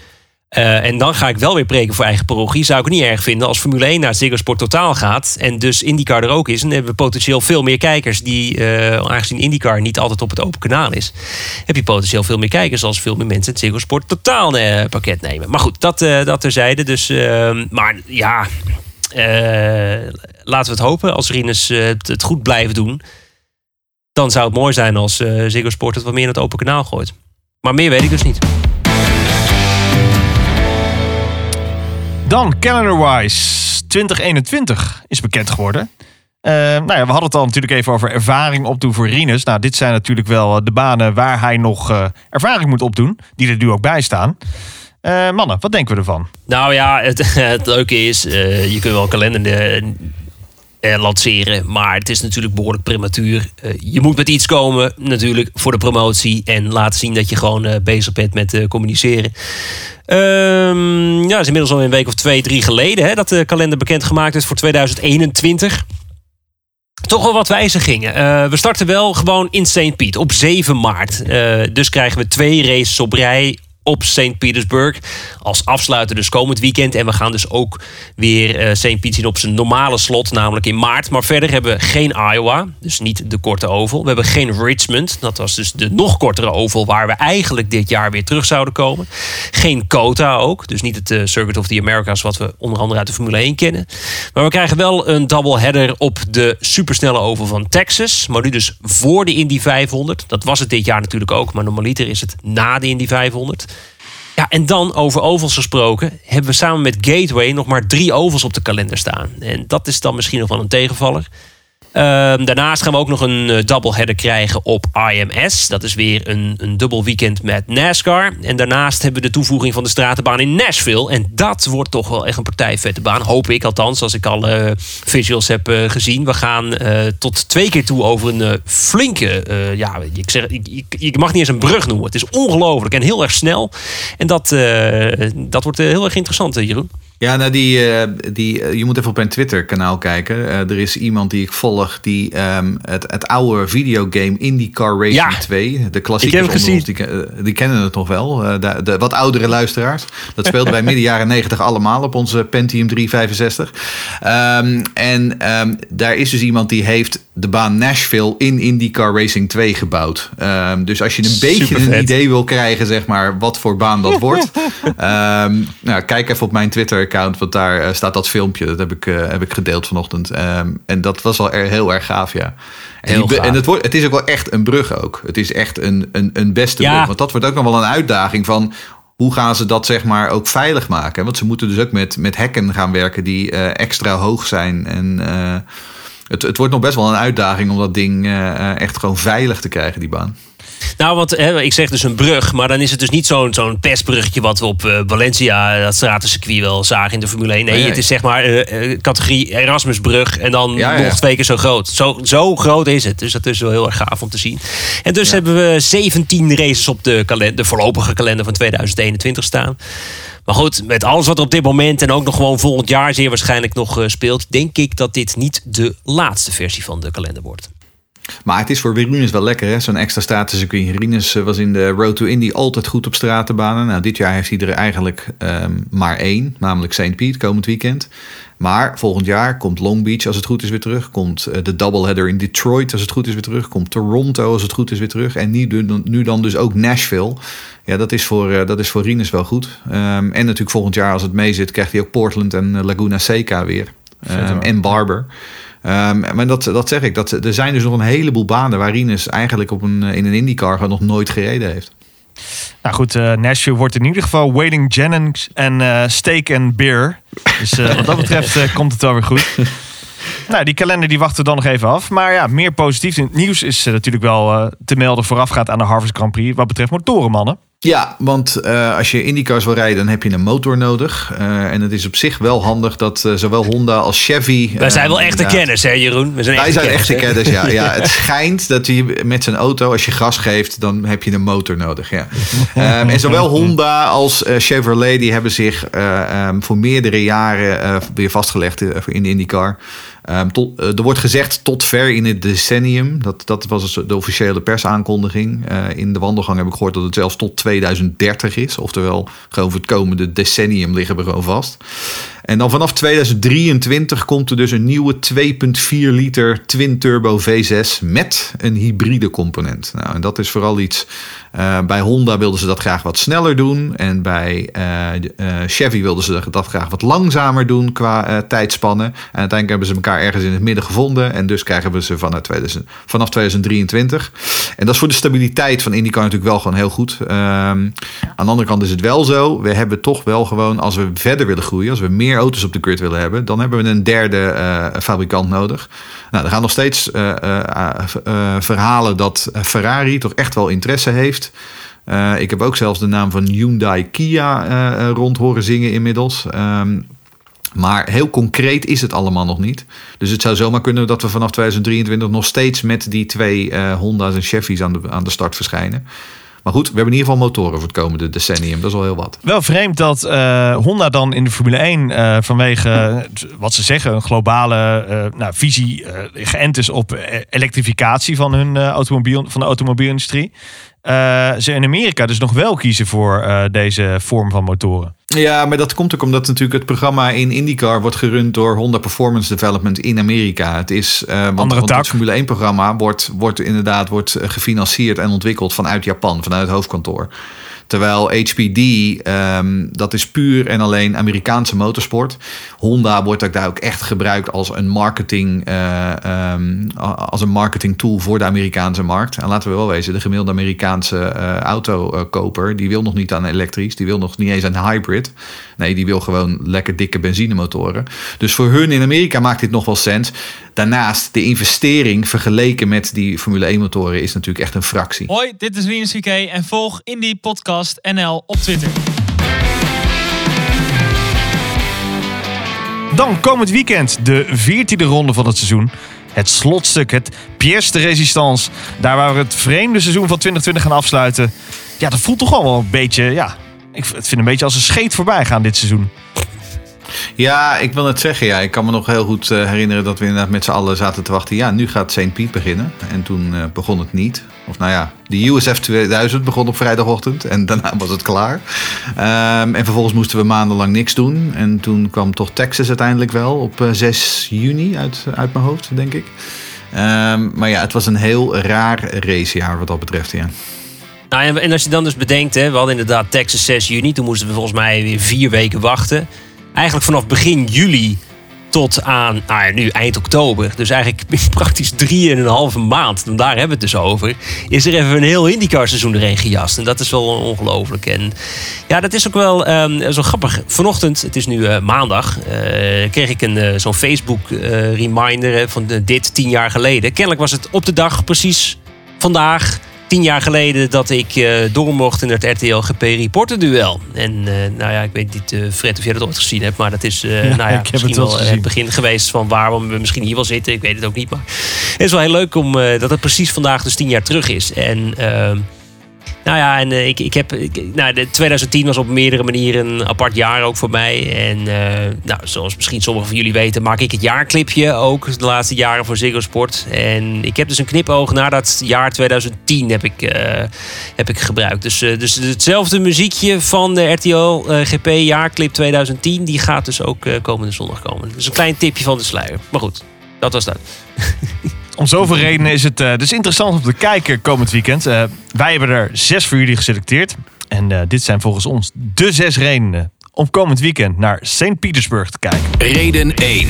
Uh, en dan ga ik wel weer preken voor eigen parochie. Zou ik niet erg vinden als Formule 1 naar Ziggo Sport Totaal gaat. En dus IndyCar er ook is. En dan hebben we potentieel veel meer kijkers. Die, uh, aangezien IndyCar niet altijd op het open kanaal is. Heb je potentieel veel meer kijkers als veel meer mensen het Ziggo Sport Totaal uh, pakket nemen. Maar goed, dat, dat terzijde. Dus, maar ja, laten we het hopen. Als Rinus het, goed blijft doen. Dan zou het mooi zijn als Ziggo Sport het wat meer in het open kanaal gooit. Maar meer weet ik dus niet. Dan calendar-wise 2021 is bekend geworden. Uh, nou ja, we hadden het al natuurlijk even over ervaring opdoen voor Rinus. Nou, dit zijn natuurlijk wel de banen waar hij nog uh, ervaring moet opdoen. Die er nu ook bij staan. Mannen, wat denken we ervan? Nou ja, het, *laughs* het leuke is, je kunt wel een kalender lanceren, maar het is natuurlijk behoorlijk prematuur. je moet met iets komen, natuurlijk, voor de promotie en laten zien dat je gewoon bezig bent met communiceren. Um, ja, is inmiddels al een week of twee, drie geleden hè, dat de kalender bekendgemaakt is voor 2021 toch wel wat wijzigingen. Uh, we starten wel gewoon in St. Piet op 7 maart. Uh, dus krijgen we twee races op rij op St. Petersburg. Als afsluiter dus komend weekend. En we gaan dus ook weer uh, St. Piet zien op zijn normale slot, namelijk in maart. Maar verder hebben we geen Iowa, dus niet de korte oval. We hebben geen Richmond, dat was dus de nog kortere oval waar we eigenlijk dit jaar weer terug zouden komen. Geen Kota ook, dus niet het uh, Circuit of the Americas wat we onder andere uit de Formule 1 kennen. Maar we krijgen wel een doubleheader op de supersnelle oval van Texas. Maar nu dus voor de Indy 500. Dat was het dit jaar natuurlijk ook, maar normaliter is het na de Indy 500. Ja, en dan over ovals gesproken, hebben we samen met Gateway nog maar drie ovals op de kalender staan. En dat is dan misschien nog wel een tegenvaller. Ehm, daarnaast gaan we ook nog een uh, doubleheader krijgen op IMS. Dat is weer een, een dubbel weekend met NASCAR. En daarnaast hebben we de toevoeging van de stratenbaan in Nashville. En dat wordt toch wel echt een partij vette baan. Hoop ik althans, als ik al uh, visuals heb uh, gezien. We gaan tot twee keer toe over een flinke... ja, ik zeg, ik, ik, mag niet eens een brug noemen. Het is ongelooflijk en heel erg snel. En dat, dat wordt heel erg interessant, Jeroen. Ja, nou die, uh, die, uh, je moet even op mijn Twitter-kanaal kijken. Uh, er is iemand die ik volg die um, het, het oude videogame IndyCar Racing ja. 2, de klassieke die, die, kennen het nog wel. De, de, wat oudere luisteraars. Dat speelden wij *laughs* midden jaren 90 allemaal op onze Pentium 365. Um, en um, daar is dus iemand die heeft de baan Nashville in IndyCar Racing 2 gebouwd. dus als je een Super beetje vet. een idee wil krijgen, zeg maar, wat voor baan dat wordt. *laughs* nou, kijk even op mijn Twitter account, want daar uh, staat dat filmpje. Dat heb ik, uh, heb ik gedeeld vanochtend. Um, en dat was wel er, heel erg gaaf, ja. En, die, en het, wordt, het is ook wel echt een brug ook. Het is echt een, een, een beste ja. brug. Want dat wordt ook nog wel een uitdaging van... Hoe gaan ze dat zeg maar ook veilig maken? Want ze moeten dus ook met, met hekken gaan werken die uh, extra hoog zijn. En Het, het wordt nog best wel een uitdaging om dat ding eh, eh, echt gewoon veilig te krijgen, die baan. Nou, want hè, ik zeg dus een brug, maar dan is het dus niet zo'n zo'n pestbruggetje wat we op eh, Valencia, dat stratencircuit wel zagen in de Formule 1. Nee, het is zeg maar eh, categorie Erasmusbrug en dan Ja, nog ja. twee keer zo groot. Zo, zo groot is het. Dus dat is wel heel erg gaaf om te zien. En dus hebben we 17 races op de, kalender, de voorlopige kalender van 2021 staan. Maar goed, met alles wat er op dit moment en ook nog gewoon volgend jaar zeer waarschijnlijk nog eh, speelt, denk ik dat dit niet de laatste versie van de kalender wordt. Maar het is voor Rinus wel lekker, hè? Zo'n extra stratencircuit. Rinus eh, was in de Road to Indy altijd goed op stratenbanen. Nou, dit jaar heeft hij er eigenlijk ehm, maar één, namelijk St. Pete, komend weekend. Maar volgend jaar komt Long Beach, als het goed is, weer terug. Komt eh, de doubleheader in Detroit, als het goed is, weer terug. Komt Toronto, als het goed is, weer terug. En nu dan dus ook Nashville. Ja, dat is voor, eh, dat is voor Rinus wel goed. Ehm, en natuurlijk volgend jaar, als het mee zit, krijgt hij ook Portland en eh, Laguna Seca weer. Hoor. en Barber. Ehm, maar dat, dat zeg ik. Dat, er zijn dus nog een heleboel banen waar Rinus eigenlijk op een, eh, in een IndyCar nog nooit gereden heeft. Nou goed, eh, Nashville wordt in ieder geval Waiting Jennings en Steak and Beer. Dus wat dat *laughs* betreft komt het wel weer goed. *laughs* Nou, die kalender die wachten we dan nog even af. Maar ja, meer positief in het nieuws is natuurlijk wel te melden voorafgaand aan de Harvest Grand Prix. Wat betreft motorenmannen. Ja, want eh, als je IndyCars wil rijden, dan heb je een motor nodig. Eh, en het is op zich wel handig dat eh, zowel Honda als Chevy... Wij zijn wel echte kenners, hè Jeroen? We zijn Wij zijn echte hè? kenners, ja. ja. Het *laughs* schijnt dat hij met zijn auto, als je gas geeft, dan heb je een motor nodig. Ja. Ehm, en zowel *laughs* Honda als Chevrolet die hebben zich eh, ehm, voor meerdere jaren weer vastgelegd in de IndyCar. Ehm, tot, eh, er wordt gezegd tot ver in het decennium. Dat, dat was dus de officiële persaankondiging. Eh, in de wandelgang heb ik gehoord dat het zelfs tot 2030 is. Oftewel, gewoon voor het komende decennium liggen we gewoon vast. En dan vanaf 2023 komt er dus een nieuwe 2,4 liter twin turbo V6 met een hybride component. Nou, en dat is vooral iets. eh, bij Honda wilden ze dat graag wat sneller doen. En bij eh, eh, Chevy wilden ze dat graag wat langzamer doen qua tijdspannen. En uiteindelijk hebben ze elkaar ergens in het midden gevonden. En dus krijgen we ze vanaf, 2000, vanaf 2023. En dat is voor de stabiliteit van IndyCar natuurlijk wel gewoon heel goed. Ehm, aan de andere kant is het wel zo. We hebben toch wel gewoon, als we verder willen groeien, als we meer auto's op de grid willen hebben, dan hebben we een derde eh, fabrikant nodig. Nou, er gaan nog steeds eh, eh, verhalen dat Ferrari toch echt wel interesse heeft. Ik heb ook zelfs de naam van Hyundai Kia rond horen zingen inmiddels. Ehm, maar heel concreet is het allemaal nog niet. Dus het zou zomaar kunnen dat we vanaf 2023 nog steeds met die twee Honda's en Chevy's aan de, aan de start verschijnen. Maar goed, we hebben in ieder geval motoren voor het komende decennium. Dat is al heel wat. Wel vreemd dat eh, Honda dan in de Formule 1 eh, vanwege eh, wat ze zeggen, een globale nou, visie geënt is op elektrificatie van hun automobiel, van de automobielindustrie. Ze in Amerika dus nog wel kiezen voor deze vorm van motoren. Ja, maar dat komt ook omdat natuurlijk het programma in IndyCar wordt gerund door Honda Performance Development in Amerika. Het is, eh want, Andere want het Formule 1 programma wordt, wordt inderdaad wordt eh, gefinancierd en ontwikkeld vanuit Japan, vanuit het hoofdkantoor. Terwijl HPD, ehm, dat is puur en alleen Amerikaanse motorsport. Honda wordt ook daar ook echt gebruikt als een marketing, eh, ehm, als een marketing tool voor de Amerikaanse markt. En laten we wel wezen, de gemiddelde Amerikaanse eh, autokoper, die wil nog niet aan elektrisch, die wil nog niet eens aan hybrid. Nee, die wil gewoon lekker dikke benzinemotoren. Dus voor hun in Amerika maakt dit nog wel sens. Daarnaast, de investering vergeleken met die Formule 1 motoren is natuurlijk echt een fractie. Hoi, dit is CK en volg Indie Podcast NL op Twitter. Dan komend weekend de 14e ronde van het seizoen. Het slotstuk, het pièce de résistance. Daar waar we het vreemde seizoen van 2020 gaan afsluiten. Ja, dat voelt toch wel een beetje, ja... Ik vind het een beetje als een scheet voorbij gaan dit seizoen. Ja, ik wil het zeggen. Ja, ik kan me nog heel goed eh, herinneren dat we inderdaad met z'n allen zaten te wachten. Ja, nu gaat St. Piet beginnen. En toen eh, begon het niet. Of nou ja, de USF 2000 begon op vrijdagochtend. En daarna was het klaar. Ehm, en vervolgens moesten we maandenlang niks doen. En toen kwam toch Texas uiteindelijk wel op eh, 6 juni uit, uit mijn hoofd, denk ik. Ehm, maar ja, het was een heel raar racejaar wat dat betreft, ja. Nou, en, en als je dan dus bedenkt, hè, we hadden inderdaad Texas 6 juni. Toen moesten we volgens mij weer vier weken wachten. Eigenlijk vanaf begin juli tot aan nou ja, nu eind oktober. Dus eigenlijk *laughs* praktisch drie en een halve maand. Daar hebben we het dus over. Is er even een heel IndyCar seizoen erin gejast. En dat is wel ongelooflijk. En ja, dat is ook wel ehm, zo grappig. Vanochtend, het is nu eh, maandag, eh, kreeg ik een eh, zo'n Facebook reminder van dit tien jaar geleden. Kennelijk was het op de dag precies vandaag tien jaar geleden dat ik eh, door mocht in het RTL GP Reporter duel. En eh, nou ja, ik weet niet, eh, Fred, of jij dat ooit gezien hebt, maar dat is *laughs* nou ja, heb het misschien wel gezien. het begin geweest van waarom we misschien hier wel zitten. Ik weet het ook niet, maar het is wel heel leuk om dat het precies vandaag dus tien jaar terug is. En ehm, nou ja, en eh, ik, ik heb. Ik, nou, de 2010 was op meerdere manieren een apart jaar ook voor mij. En eh, nou, zoals misschien sommigen van jullie weten, maak ik het jaarclipje ook de laatste jaren voor Ziggo Sport. En ik heb dus een knipoog naar dat jaar 2010 heb ik, eh, heb ik gebruikt. Dus, dus hetzelfde muziekje van de RTL GP jaarclip 2010, die gaat dus ook komende zondag komen. Dus een klein tipje van de sluier. Maar goed, dat was dat. *laughs* Om zoveel redenen is het eh, dus interessant om te kijken komend weekend. Eh, wij hebben er zes voor jullie geselecteerd. En eh, dit zijn volgens ons de zes redenen om komend weekend naar St. Petersburg te kijken. Reden 1.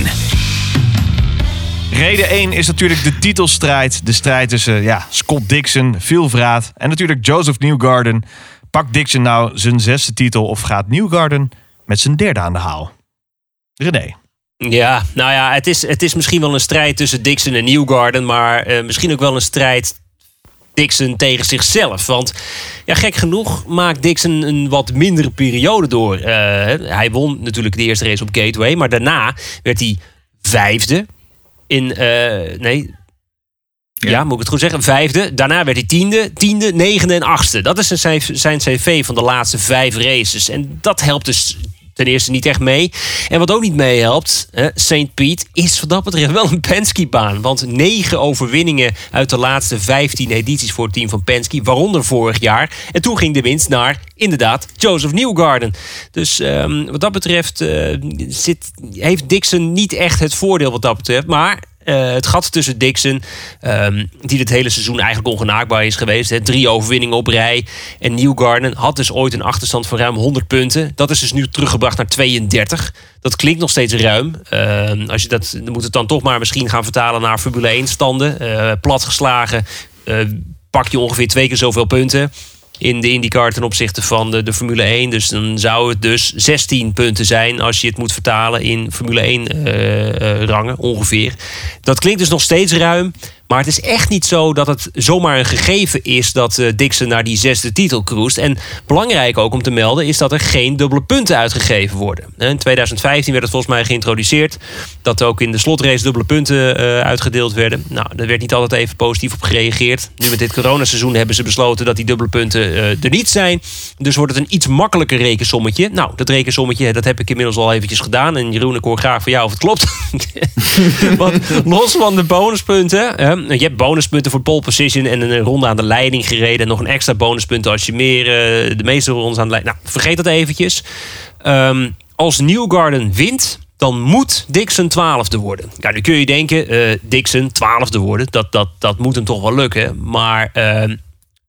Reden 1 is natuurlijk de titelstrijd. De strijd tussen ja, Scott Dixon, Phil Vraat en natuurlijk Joseph Newgarden. Pakt Dixon nou zijn zesde titel of gaat Newgarden met zijn derde aan de haal? René. Ja, nou ja, het is, het is misschien wel een strijd tussen Dixon en Newgarden, maar eh, misschien ook wel een strijd Dixon tegen zichzelf. Want ja, gek genoeg maakt Dixon een wat mindere periode door. Eh, hij won natuurlijk de eerste race op Gateway, maar daarna werd hij vijfde in. eh, nee. Ja. moet ik het goed zeggen? Vijfde. Daarna werd hij tiende, tiende, negende en achtste. Dat is zijn, zijn cv van de laatste vijf races. En dat helpt dus ten eerste niet echt mee. En wat ook niet meehelpt, eh, St. Piet is wat dat betreft wel een Penske-baan. Want negen overwinningen uit de laatste 15 edities voor het team van Penske, waaronder vorig jaar. En toen ging de winst naar, inderdaad, Joseph Newgarden. Dus ehm, wat dat betreft eh, zit, heeft Dixon niet echt het voordeel wat dat betreft. Maar eh, het gat tussen Dixon, ehm, die dit hele seizoen eigenlijk ongenaakbaar is geweest. Hè, drie overwinningen op rij. En Newgarden had dus ooit een achterstand van ruim 100 punten. Dat is dus nu teruggebracht naar 32. Dat klinkt nog steeds ruim. Ehm, als je dat, dan moet het dan toch maar misschien gaan vertalen naar Formule 1 standen. Eh, platgeslagen eh, pak je ongeveer twee keer zoveel punten in de IndyCar ten opzichte van de, de Formule 1. Dus dan zou het dus 16 punten zijn als je het moet vertalen in Formule 1 eh, eh, rangen ongeveer. Dat klinkt dus nog steeds ruim. Maar het is echt niet zo dat het zomaar een gegeven is dat eh, Dixon naar die zesde titel cruist. En belangrijk ook om te melden is dat er geen dubbele punten uitgegeven worden. In 2015 werd het volgens mij geïntroduceerd dat ook in de slotrace dubbele punten eh, uitgedeeld werden. Nou, daar werd niet altijd even positief op gereageerd. Nu met dit coronaseizoen hebben ze besloten dat die dubbele punten eh, er niet zijn. Dus wordt het een iets makkelijker rekensommetje. Nou, dat rekensommetje dat heb ik inmiddels al eventjes gedaan. En Jeroen, ik hoor graag van jou of het klopt. *laughs* Want los van de bonuspunten. Hè, je hebt bonuspunten voor pole position en een ronde aan de leiding gereden. En nog een extra bonuspunten als je meer eh, de meeste rondes aan de leiding. Nou, vergeet dat eventjes. Ehm, als Newgarden wint, dan moet Dixon twaalfde worden. Ja, nu kun je denken, eh, Dixon twaalfde worden. Dat, dat, dat moet hem toch wel lukken. Maar ehm,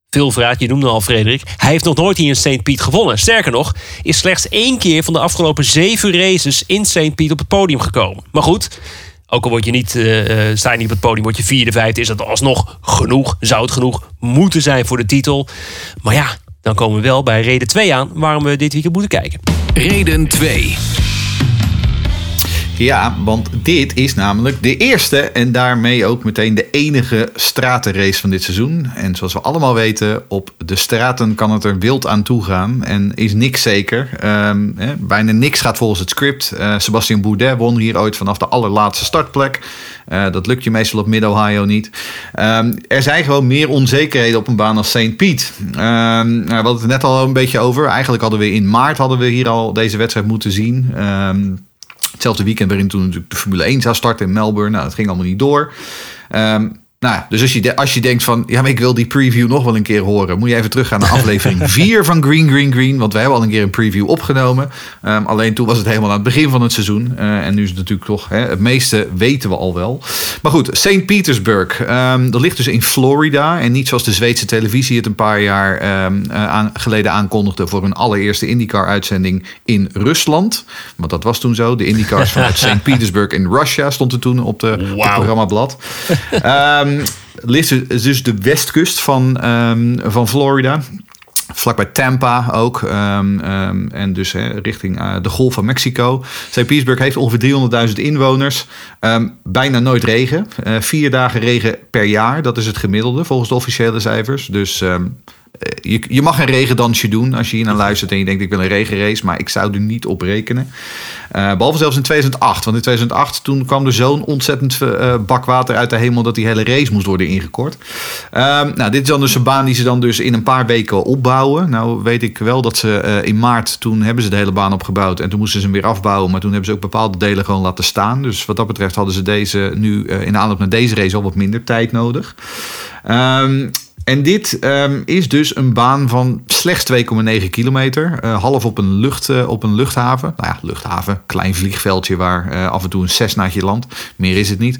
veel vraag, je noemde al Frederik. Hij heeft nog nooit hier in St. Piet gewonnen. Sterker nog, is slechts één keer van de afgelopen zeven races in St. Piet op het podium gekomen. Maar goed, ook al word je niet, eh, sta je niet op het podium, word je vierde, vijfde, is dat alsnog genoeg. Zou het genoeg moeten zijn voor de titel. Maar ja, dan komen we wel bij reden 2 aan waarom we dit weekend moeten kijken. Reden 2. Ja, want dit is namelijk de eerste en daarmee ook meteen de enige stratenrace van dit seizoen. En zoals we allemaal weten, op de straten kan het er wild aan toe gaan en is niks zeker. Ehm, bijna niks gaat volgens het script. Eh, Sebastian Bourdais won hier ooit vanaf de allerlaatste startplek. Eh, dat lukt je meestal op Mid-Ohio niet. Ehm, er zijn gewoon meer onzekerheden op een baan als St. Piet. Ehm, nou, we hadden het net al een beetje over. Eigenlijk hadden we in maart hadden we hier al deze wedstrijd moeten zien. Hetzelfde weekend waarin toen natuurlijk de Formule 1 zou starten in Melbourne. Nou, dat ging allemaal niet door. Ehm, Nou, ja, dus als je, als je denkt van, ja, maar ik wil die preview nog wel een keer horen, moet je even teruggaan naar aflevering *laughs* 4 van Green Green Green, want wij hebben al een keer een preview opgenomen. Ehm, alleen toen was het helemaal aan het begin van het seizoen. Eh, en nu is het natuurlijk toch, hè, het meeste weten we al wel. Maar goed, St. Petersburg, ehm, dat ligt dus in Florida en niet zoals de Zweedse televisie het een paar jaar ehm, eh, aan, geleden aankondigde voor hun allereerste IndyCar-uitzending in Rusland. Want dat was toen zo. De IndyCars vanuit *laughs* St. Petersburg in Russia stond er toen op, de, op het programmablad. *laughs* Ehm, ligt dus- de westkust van, ehm, van Florida. Vlakbij Tampa ook. ehm, en dus richting eh, de Golf van Mexico. St. Petersburg heeft ongeveer 300.000 inwoners. Bijna nooit regen. Eh, vier dagen regen per jaar. Dat is het gemiddelde volgens de officiële cijfers. Dus je, je mag een regendansje doen als je hier naar luistert en je denkt ik wil een regenrace. Maar ik zou er niet op rekenen. Eh, behalve zelfs in 2008. Want in 2008 toen kwam er zo'n ontzettend eh, bak water uit de hemel dat die hele race moest worden ingekort. Ehm, nou, dit is dan dus een baan die ze dan dus in een paar weken opbouwen. Nou weet ik wel dat ze eh, in maart, toen hebben ze de hele baan opgebouwd. En toen moesten ze hem weer afbouwen. Maar toen hebben ze ook bepaalde delen gewoon laten staan. Dus wat dat betreft hadden ze deze nu eh, in aanloop naar deze race al wat minder tijd nodig. Ehm, en dit ehm, is dus een baan van slechts 2,9 kilometer. eh, half op een, lucht, eh, op een luchthaven. Nou ja, luchthaven. Klein vliegveldje waar eh, af en toe een Cessnaatje landt. Meer is het niet.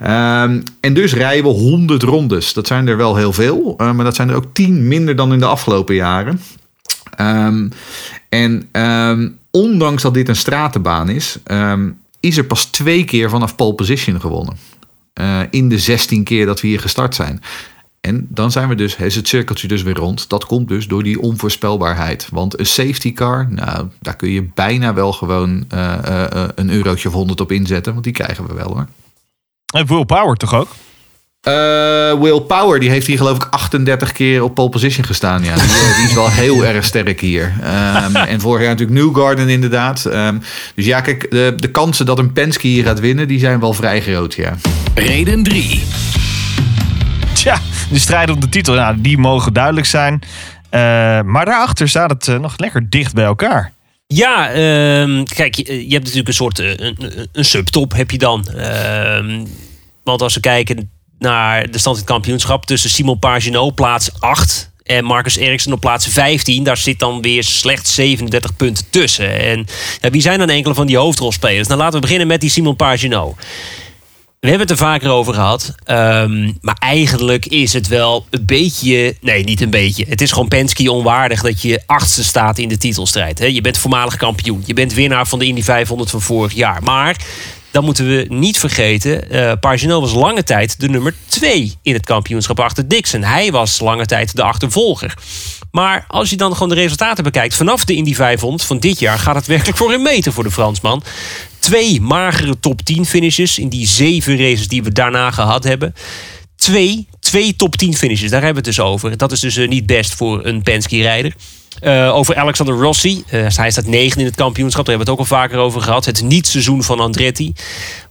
Ehm, en dus rijden we 100 rondes. Dat zijn er wel heel veel. maar dat zijn er ook 10 minder dan in de afgelopen jaren. Ehm, en ondanks dat dit een stratenbaan is... is er pas twee keer vanaf pole position gewonnen. In de 16 keer dat we hier gestart zijn. En dan zijn we dus, is het cirkeltje dus weer rond. Dat komt dus door die onvoorspelbaarheid. Want een safety car, nou, daar kun je bijna wel gewoon eh, eh, eh, een eurotje of 100 op inzetten. Want die krijgen we wel hoor. En Will Power toch ook? Eh, Will Power, die heeft hier geloof ik 38 keer op pole position gestaan. Ja. Die, die is wel heel *laughs* erg sterk hier. Ehm, en vorig jaar natuurlijk Newgarden inderdaad. Ehm, dus ja, kijk, de, de kansen dat een Penske hier gaat winnen, die zijn wel vrij groot, ja. Reden 3. De strijd om de titel, nou, die mogen duidelijk zijn. Eh, maar daarachter staat het eh, nog lekker dicht bij elkaar. Ja, ehm, kijk, je, hebt natuurlijk een soort eh, een, een- subtop heb je dan. Ehm, want als we kijken naar de stand in het kampioenschap tussen Simon Pagenaud, plaats 8, en Marcus Eriksen op plaats 15, daar zit dan weer slechts 37 punten tussen. En ja, wie zijn dan enkele van die hoofdrolspelers? Nou, laten we beginnen met die Simon Pagenaud. We hebben het er vaker over gehad. ehm, maar eigenlijk is het wel een beetje. Nee, niet een beetje. Het is gewoon Penske onwaardig dat je achtste staat in de titelstrijd. Hè? Je bent voormalig kampioen. Je bent winnaar van de Indy 500 van vorig jaar. Maar dan moeten we niet vergeten. Pagenaud was lange tijd de nummer 2 in het kampioenschap achter Dixon. Hij was lange tijd de achtervolger. Maar als je dan gewoon de resultaten bekijkt vanaf de Indy 500 van dit jaar gaat het werkelijk voor een meter voor de Fransman. Twee magere top 10 finishes in die zeven races die we daarna gehad hebben. Twee, twee top 10 finishes, daar hebben we het dus over. Dat is dus eh, niet best voor een Penske-rijder. Eh, over Alexander Rossi. Eh, hij staat negen in het kampioenschap. Daar hebben we het ook al vaker over gehad. Het niet-seizoen van Andretti.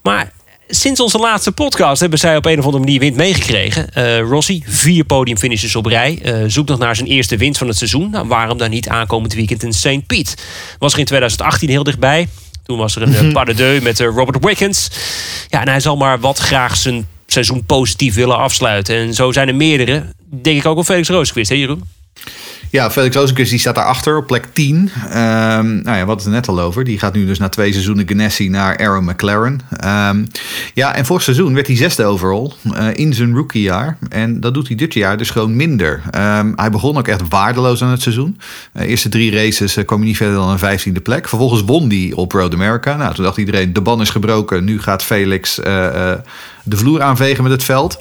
Maar sinds onze laatste podcast hebben zij op een of andere manier wind meegekregen. Rossi, vier podiumfinishes op rij. Eh, zoekt nog naar zijn eerste winst van het seizoen. Nou, waarom dan niet aankomend weekend in St. Piet? Was er in 2018 heel dichtbij. Toen was er een mm pas de deux met eh, Robert Wickens. Ja, en hij zal maar wat graag zijn seizoen positief willen afsluiten. En zo zijn er meerdere. Denk ik ook wel Felix Roosquist, hè Jeroen? Ja, Felix Rozenkus die staat daarachter op plek 10. Ehm, nou ja, wat het er net al over. Die gaat nu dus na twee seizoenen Ganassi naar Aaron McLaren. Ehm, ja, en vorig seizoen werd hij zesde overall eh, in zijn rookiejaar. En dat doet hij dit jaar dus gewoon minder. Ehm, hij begon ook echt waardeloos aan het seizoen. De eerste drie races eh, kwam hij niet verder dan een vijftiende plek. Vervolgens won hij op Road America. Nou, toen dacht iedereen, de ban is gebroken. Nu gaat Felix eh, eh, de vloer aanvegen met het veld.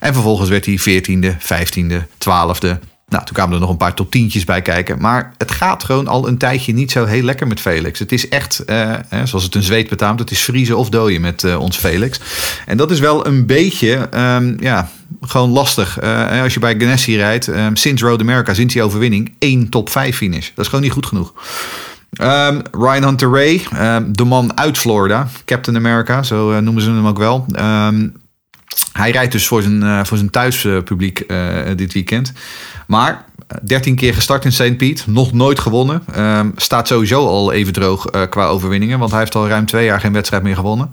En vervolgens werd hij veertiende, vijftiende, twaalfde. Nou, toen kwamen er nog een paar top tientjes bij kijken. Maar het gaat gewoon al een tijdje niet zo heel lekker met Felix. Het is echt, eh, zoals het een zweet betaamt, het is vriezen of dooien met eh, ons Felix. En dat is wel een beetje, ehm, ja, gewoon lastig. Eh, als je bij Ganassi rijdt, ehm, sinds Road America, sinds die overwinning, één top 5 finish. Dat is gewoon niet goed genoeg. Ehm, Ryan Hunter Ray, de man uit Florida, Captain America, zo eh, noemen ze hem ook wel. Ehm, hij rijdt dus voor zijn, eh, voor zijn thuispubliek eh, dit weekend. Maar 13 keer gestart in St. Piet, nog nooit gewonnen. Ehm, staat sowieso al even droog eh, qua overwinningen, want hij heeft al ruim twee jaar geen wedstrijd meer gewonnen.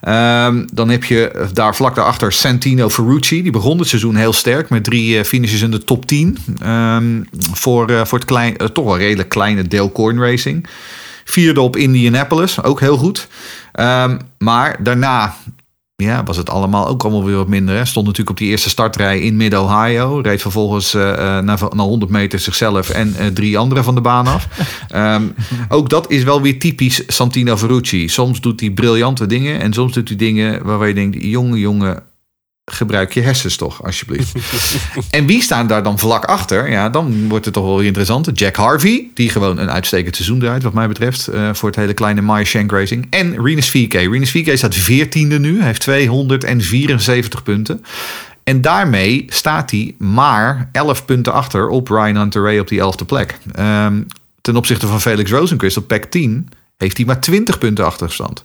Ehm, dan heb je daar vlak daarachter Santino Ferrucci. Die begon het seizoen heel sterk met drie eh, finishes in de top 10. Ehm, voor, eh, voor het klein, eh, toch wel redelijk kleine Dale Racing. Vierde op Indianapolis, ook heel goed. Maar daarna ja, was het allemaal ook allemaal weer wat minder. Hè. Stond natuurlijk op die eerste startrij in Mid-Ohio. Reed vervolgens eh, na, na 100 meter zichzelf en eh, drie anderen van de baan af. *laughs* Ehm, ook dat is wel weer typisch Santino Ferrucci. Soms doet hij briljante dingen en soms doet hij dingen waarvan je denkt... jonge, jonge, gebruik je hersens toch, alsjeblieft. *laughs* en wie staan daar dan vlak achter? Ja, dan wordt het toch wel interessant. Jack Harvey, die gewoon een uitstekend seizoen draait, wat mij betreft, eh, voor het hele kleine Maya Shank Racing. En Rinus VK. Rinus VK staat 14e nu, heeft 274 punten. En daarmee staat hij maar 11 punten achter op Ryan Hunter op die 11e plek. Ehm, ten opzichte van Felix Rosenquist op plek 10 heeft hij maar 20 punten achterstand.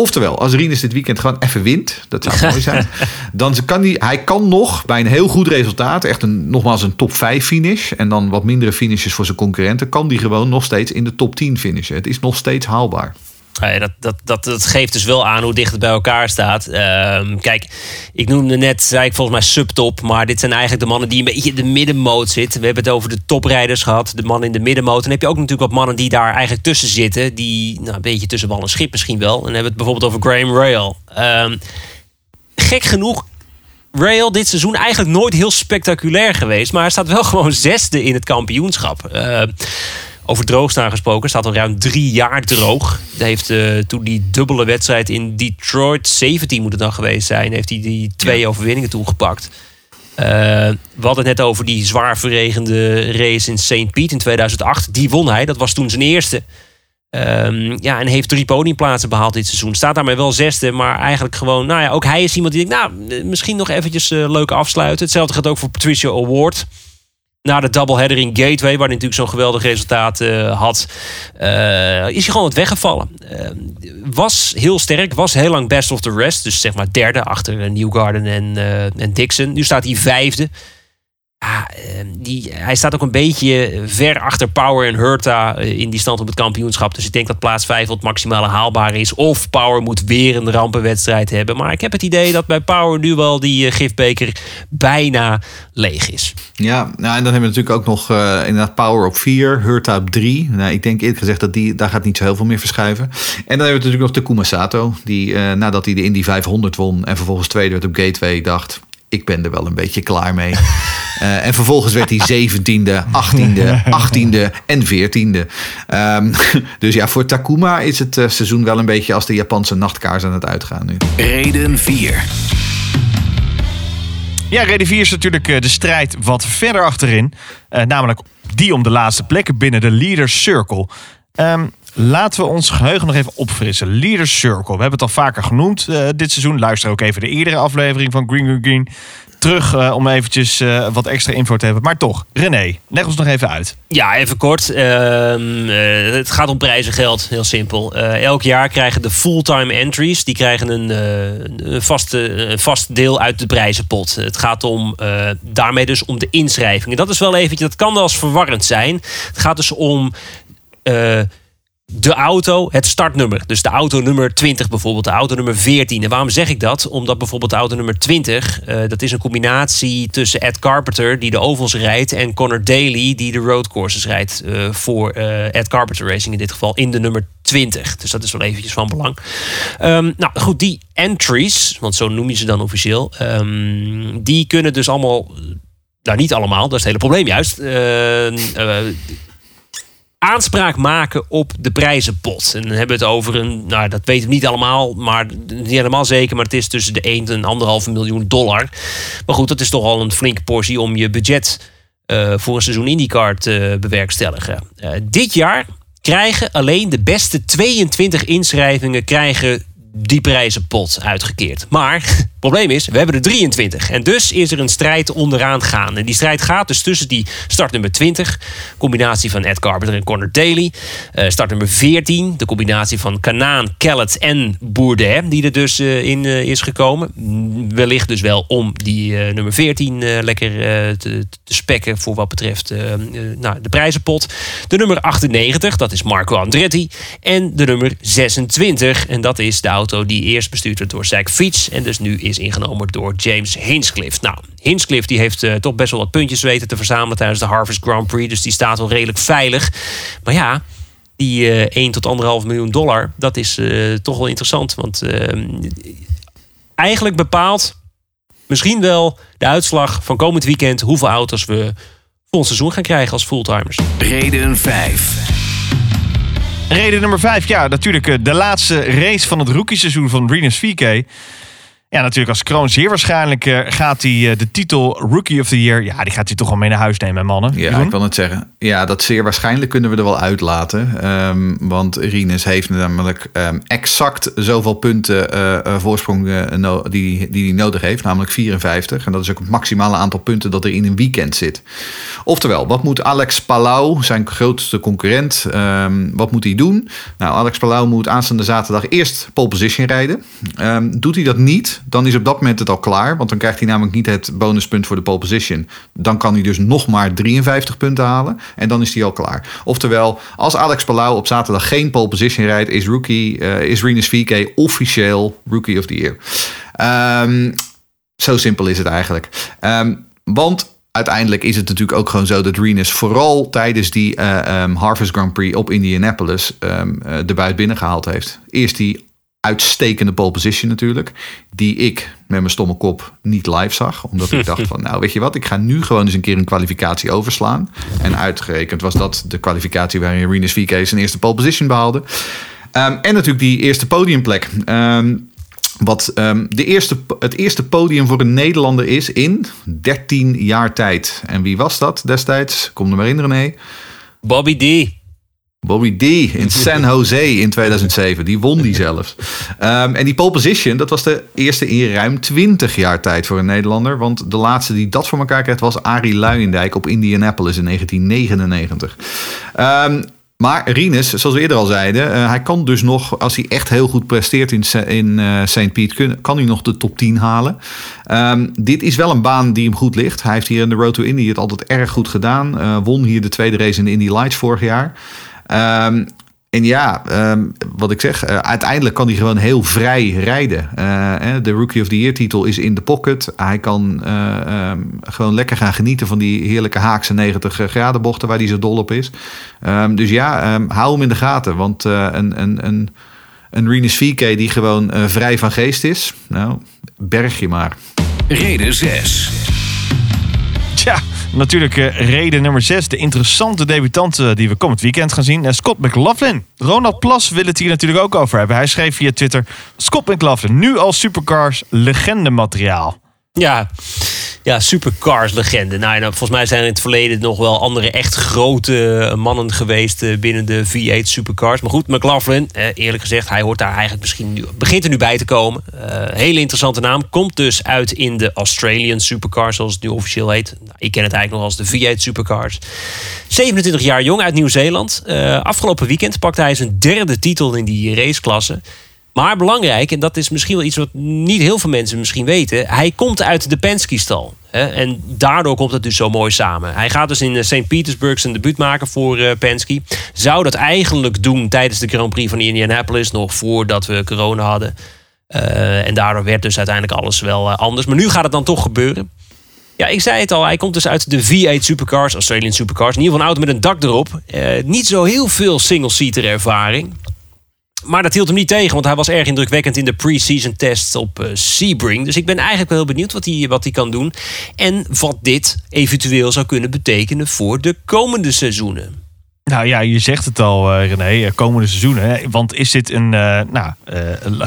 Oftewel, als Rinus dit weekend gewoon even wint, dat zou mooi zijn, *laughs* dan kan hij, hij kan nog bij een heel goed resultaat, echt een, nogmaals een top 5 finish en dan wat mindere finishes voor zijn concurrenten, kan die gewoon nog steeds in de top 10 finishen. Het is nog steeds haalbaar. Dat, dat, dat, dat geeft dus wel aan hoe dicht het bij elkaar staat. Ehm, kijk, ik noemde net, zei ik volgens mij subtop. Maar dit zijn eigenlijk de mannen die een beetje in de middenmoot zitten. We hebben het over de toprijders gehad. De mannen in de middenmoot. En dan heb je ook natuurlijk wat mannen die daar eigenlijk tussen zitten. Die nou, een beetje tussen wal en schip misschien wel. En dan hebben we het bijvoorbeeld over Graham Rail. Ehm, gek genoeg Rail dit seizoen eigenlijk nooit heel spectaculair geweest. Maar hij staat wel *laughs* gewoon zesde in het kampioenschap. Uh, over droogstaan gesproken, staat al ruim drie jaar droog. Hij heeft uh, toen die dubbele wedstrijd in Detroit, 17 moet het dan geweest zijn, heeft hij die twee ja. overwinningen toegepakt. Uh, we hadden het net over die zwaar verregende race in St. Pete in 2008. Die won hij, dat was toen zijn eerste. Um, ja, en heeft drie podiumplaatsen behaald dit seizoen. Staat daarmee wel zesde, maar eigenlijk gewoon... Nou ja, ook hij is iemand die denkt, nou, misschien nog eventjes uh, leuk afsluiten. Hetzelfde geldt ook voor Patricia Award na de doubleheader in Gateway, waar hij natuurlijk zo'n geweldig resultaat uh, had, uh, is hij gewoon wat weggevallen. Uh, was heel sterk, was heel lang best of the rest. Dus zeg maar derde achter Newgarden en, en Dixon. Nu staat hij vijfde. Ja, die, hij staat ook een beetje ver achter Power en Hurta in die stand op het kampioenschap. Dus ik denk dat plaats 5 het maximale haalbaar is. Of Power moet weer een rampenwedstrijd hebben. Maar ik heb het idee dat bij Power nu wel die gifbeker bijna leeg is. Ja, nou, en dan hebben we natuurlijk ook nog inderdaad Power op 4, Hurta op 3. Nou, ik denk eerlijk gezegd dat die, daar gaat niet zo heel veel meer verschuiven. En dan hebben we natuurlijk nog Takuma Sato. Die nadat hij de Indy 500 won en vervolgens tweede werd op Gateway dacht ik ben er wel een beetje klaar mee. Uh, *laughs* en vervolgens werd hij 17e, 18e, 18e en 14e. Um, *laughs* dus ja, voor Takuma is het uh, seizoen wel een beetje als de Japanse nachtkaars aan het uitgaan nu. Reden 4. Ja, reden 4 is natuurlijk uh, de strijd wat verder achterin. namelijk die om de laatste plekken binnen de Leaders Circle. Um, Laten we ons geheugen nog even opfrissen. Leaders Circle. We hebben het al vaker genoemd uh, dit seizoen. Luister ook even de eerdere aflevering van Green Green Green terug uh, om eventjes uh, wat extra info te hebben. Maar toch, René, leg ons nog even uit. Ja, even kort. Uh, het gaat om prijzengeld, heel simpel. elk jaar krijgen de fulltime entries, die krijgen een, een, vaste, vast deel uit de prijzenpot. Het gaat om, daarmee dus om de inschrijvingen. Dat is wel eventjes, dat kan wel eens verwarrend zijn. Het gaat dus om de auto, het startnummer. Dus de auto nummer 20 bijvoorbeeld, de auto nummer 14. En waarom zeg ik dat? Omdat bijvoorbeeld de auto nummer 20, uh, dat is een combinatie tussen Ed Carpenter, die de ovals rijdt, en Connor Daly, die de roadcourses rijdt uh, voor uh, Ed Carpenter Racing in dit geval, in de nummer 20. Dus dat is wel eventjes van belang. Um, nou goed, die entries, want zo noem je ze dan officieel, um, die kunnen dus allemaal, nou niet allemaal, dat is het hele probleem juist aanspraak maken op de prijzenpot. En dan hebben we het over een, nou dat weten we niet allemaal, maar niet helemaal zeker, maar het is tussen de 1 en 1,5 miljoen dollar. Maar goed, dat is toch al een flinke portie om je budget uh, voor een seizoen IndyCar te bewerkstelligen. Uh, dit jaar krijgen alleen de beste 22 inschrijvingen krijgen die prijzenpot uitgekeerd. Maar *laughs* Probleem is, we hebben er 23. En dus is er een strijd onderaan gaan. En die strijd gaat dus tussen die start nummer 20, combinatie van Ed Carpenter en Connor Daly. Eh, start nummer 14, de combinatie van Kanaan, Kellett en Bourdain, die er dus eh, in eh, is gekomen. Mm, Wellicht dus wel om die eh, nummer 14 eh, lekker eh, te, te spekken voor wat betreft eh, eh, nou, de prijzenpot. De nummer 98, dat is Marco Andretti. En de nummer 26, en dat is de auto die eerst bestuurd werd door Zach Fiets. En dus nu is ingenomen door James Hinchcliffe. Nou, Hinchcliffe die heeft eh, toch best wel wat puntjes weten te verzamelen tijdens de Harvest Grand Prix. Dus die staat wel redelijk veilig. Maar ja, die eh 1 tot 1,5 miljoen dollar, dat is eh, toch wel interessant. Want eh, eigenlijk bepaalt misschien wel de uitslag van komend weekend hoeveel auto's we voor ons seizoen gaan krijgen als fulltimers. Reden 5. Reden nummer 5, ja, natuurlijk de laatste race van het rookieseizoen van Renus VK. Ja, natuurlijk als kroon zeer waarschijnlijk eh, gaat hij eh, de titel Rookie of the Year... Ja, die gaat hij toch wel mee naar huis nemen, mannen. Ja, Jeroen? ik kan het zeggen. Ja, dat zeer waarschijnlijk kunnen we er wel uitlaten. Ehm, want Rinus heeft namelijk ehm, exact zoveel punten eh, voorsprong no- die, die hij nodig heeft. Namelijk 54. En dat is ook het maximale aantal punten dat er in een weekend zit. Oftewel, wat moet Alex Palau, zijn grootste concurrent, ehm, wat moet hij doen? Nou, Alex Palau moet aanstaande zaterdag eerst pole position rijden. Doet hij dat niet, dan is op dat moment het al klaar. Want dan krijgt hij namelijk niet het bonuspunt voor de pole position. Dan kan hij dus nog maar 53 punten halen. En dan is hij al klaar. Oftewel, als Alex Palau op zaterdag geen pole position rijdt, is rookie, eh, is VK officieel Rookie of the Year. Ehm, zo simpel is het eigenlijk. Ehm, want uiteindelijk is het natuurlijk ook gewoon zo dat Renus vooral tijdens die eh, ehm, Harvest Grand Prix op Indianapolis eh, de buit binnengehaald heeft. Eerst die uitstekende pole position natuurlijk. Die ik met mijn stomme kop niet live zag. Omdat ik *laughs* dacht van, nou weet je wat, ik ga nu gewoon eens een keer een kwalificatie overslaan. En uitgerekend was dat de kwalificatie waarin Renus VK zijn eerste pole position behaalde. Ehm, en natuurlijk die eerste podiumplek. Ehm, wat ehm, de eerste, het eerste podium voor een Nederlander is in 13 jaar tijd. En wie was dat destijds? Kom er maar in, René. Bobby D. Bobby D. in San Jose in 2007. Die won die zelfs. Ehm, en die pole position, dat was de eerste in ruim 20 jaar tijd voor een Nederlander. Want de laatste die dat voor elkaar kreeg was Arie Luijendijk op Indianapolis in 1999. Ehm, maar Rinus, zoals we eerder al zeiden, eh, hij kan dus nog, als hij echt heel goed presteert in, in eh, St. Pete, kan hij nog de top 10 halen. Ehm, dit is wel een baan die hem goed ligt. Hij heeft hier in de Road to Indy het altijd erg goed gedaan. Eh, won hier de tweede race in de Indy Lights vorig jaar. Ehm, en ja, ehm, wat ik zeg, eh, uiteindelijk kan hij gewoon heel vrij rijden. Eh, eh, de Rookie of the Year titel is in de pocket. Hij kan eh, ehm, gewoon lekker gaan genieten van die heerlijke Haakse 90 graden bochten waar hij zo dol op is. Ehm, dus ja, ehm, hou hem in de gaten. Want eh, een, een, een, een Renus VK die gewoon vrij van geest is, nou, berg je maar. Reden 6. Tja, natuurlijk eh, reden nummer 6. De interessante debutant eh, die we komend weekend gaan zien. eh, Scott McLaughlin. Ronald Plas wil het hier natuurlijk ook over hebben. Hij schreef via Twitter... Scott McLaughlin, nu al Supercars legende materiaal. Ja, ja supercars legende. Nou, volgens mij zijn in het verleden nog wel andere echt grote eh, mannen geweest eh, binnen de V8 supercars. Maar goed, McLaughlin, eh, eerlijk gezegd, hij hoort daar eigenlijk misschien nu, begint er nu bij te komen. Hele interessante naam. Komt dus uit in de Australian supercars, zoals het nu officieel heet. Nou, ik ken het eigenlijk nog als de V8 supercars. 27 jaar jong uit Nieuw-Zeeland. Afgelopen weekend pakte hij zijn derde titel in die raceklasse. Maar belangrijk, en dat is misschien wel iets wat niet heel veel mensen misschien weten. Hij komt uit de Penske-stal. En daardoor komt het dus zo mooi samen. Hij gaat dus in eh, St. Petersburg zijn debuut maken voor eh, Penske. Zou dat eigenlijk doen tijdens de Grand Prix van Indianapolis. Nog voordat we corona hadden. Eh, en daardoor werd dus uiteindelijk alles wel anders. Maar nu gaat het dan toch gebeuren. Ja, ik zei het al. Hij komt dus uit de V8 Supercars, Australian Supercars. In ieder geval een auto met een dak erop. Niet zo heel veel single-seater ervaring. Maar dat hield hem niet tegen, want hij was erg indrukwekkend in de pre-season test op eh, Sebring. Dus ik ben eigenlijk wel heel benieuwd wat hij, wat hij kan doen. En wat dit eventueel zou kunnen betekenen voor de komende seizoenen. Nou ja, je zegt het al, eh, René, eh, komende seizoenen. Want is dit een nou,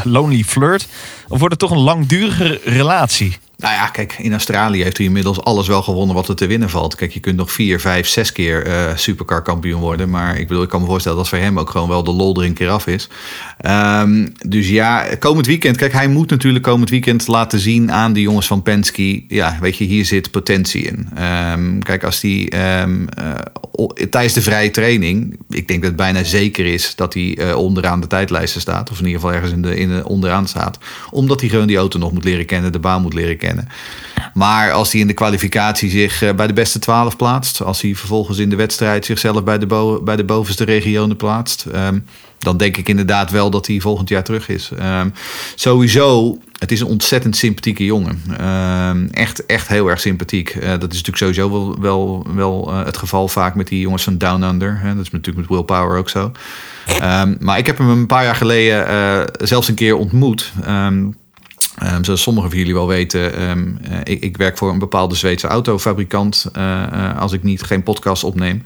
lonely flirt? Of wordt het toch een langdurige relatie? Nou ja, kijk, in Australië heeft hij inmiddels alles wel gewonnen wat er te winnen valt. Kijk, je kunt nog vier, vijf, zes keer eh, supercar kampioen worden. Maar ik bedoel, ik kan me voorstellen dat voor hem ook gewoon wel de lol er een keer af is. Ehm, dus ja, komend weekend. Kijk, hij moet natuurlijk komend weekend laten zien aan de jongens van Penske. Ja, weet je, hier zit potentie in. Ehm, kijk, als die ehm, eh, tijdens de vrije training. Ik denk dat het bijna zeker is dat hij eh, onderaan de tijdlijsten staat. Of in ieder geval ergens in de, in de onderaan staat. Omdat hij gewoon die auto nog moet leren kennen, de baan moet leren kennen. Maar als hij in de kwalificatie zich eh, bij de beste 12 plaatst, als hij vervolgens in de wedstrijd zichzelf bij de, bij de bovenste regionen plaatst, ehm, dan denk ik inderdaad wel dat hij volgend jaar terug is. Ehm, sowieso, het is een ontzettend sympathieke jongen. Ehm, echt, echt heel erg sympathiek. Eh, dat is natuurlijk sowieso wel, wel, eh, het geval vaak met die jongens van Down Under. Hè. Dat is natuurlijk met Will Power ook zo. Maar ik heb hem een paar jaar geleden zelfs een keer ontmoet. Ehm, zoals sommigen van jullie wel weten, ehm, eh, ik, ik werk voor een bepaalde Zweedse autofabrikant eh, eh, als ik niet geen podcast opneem.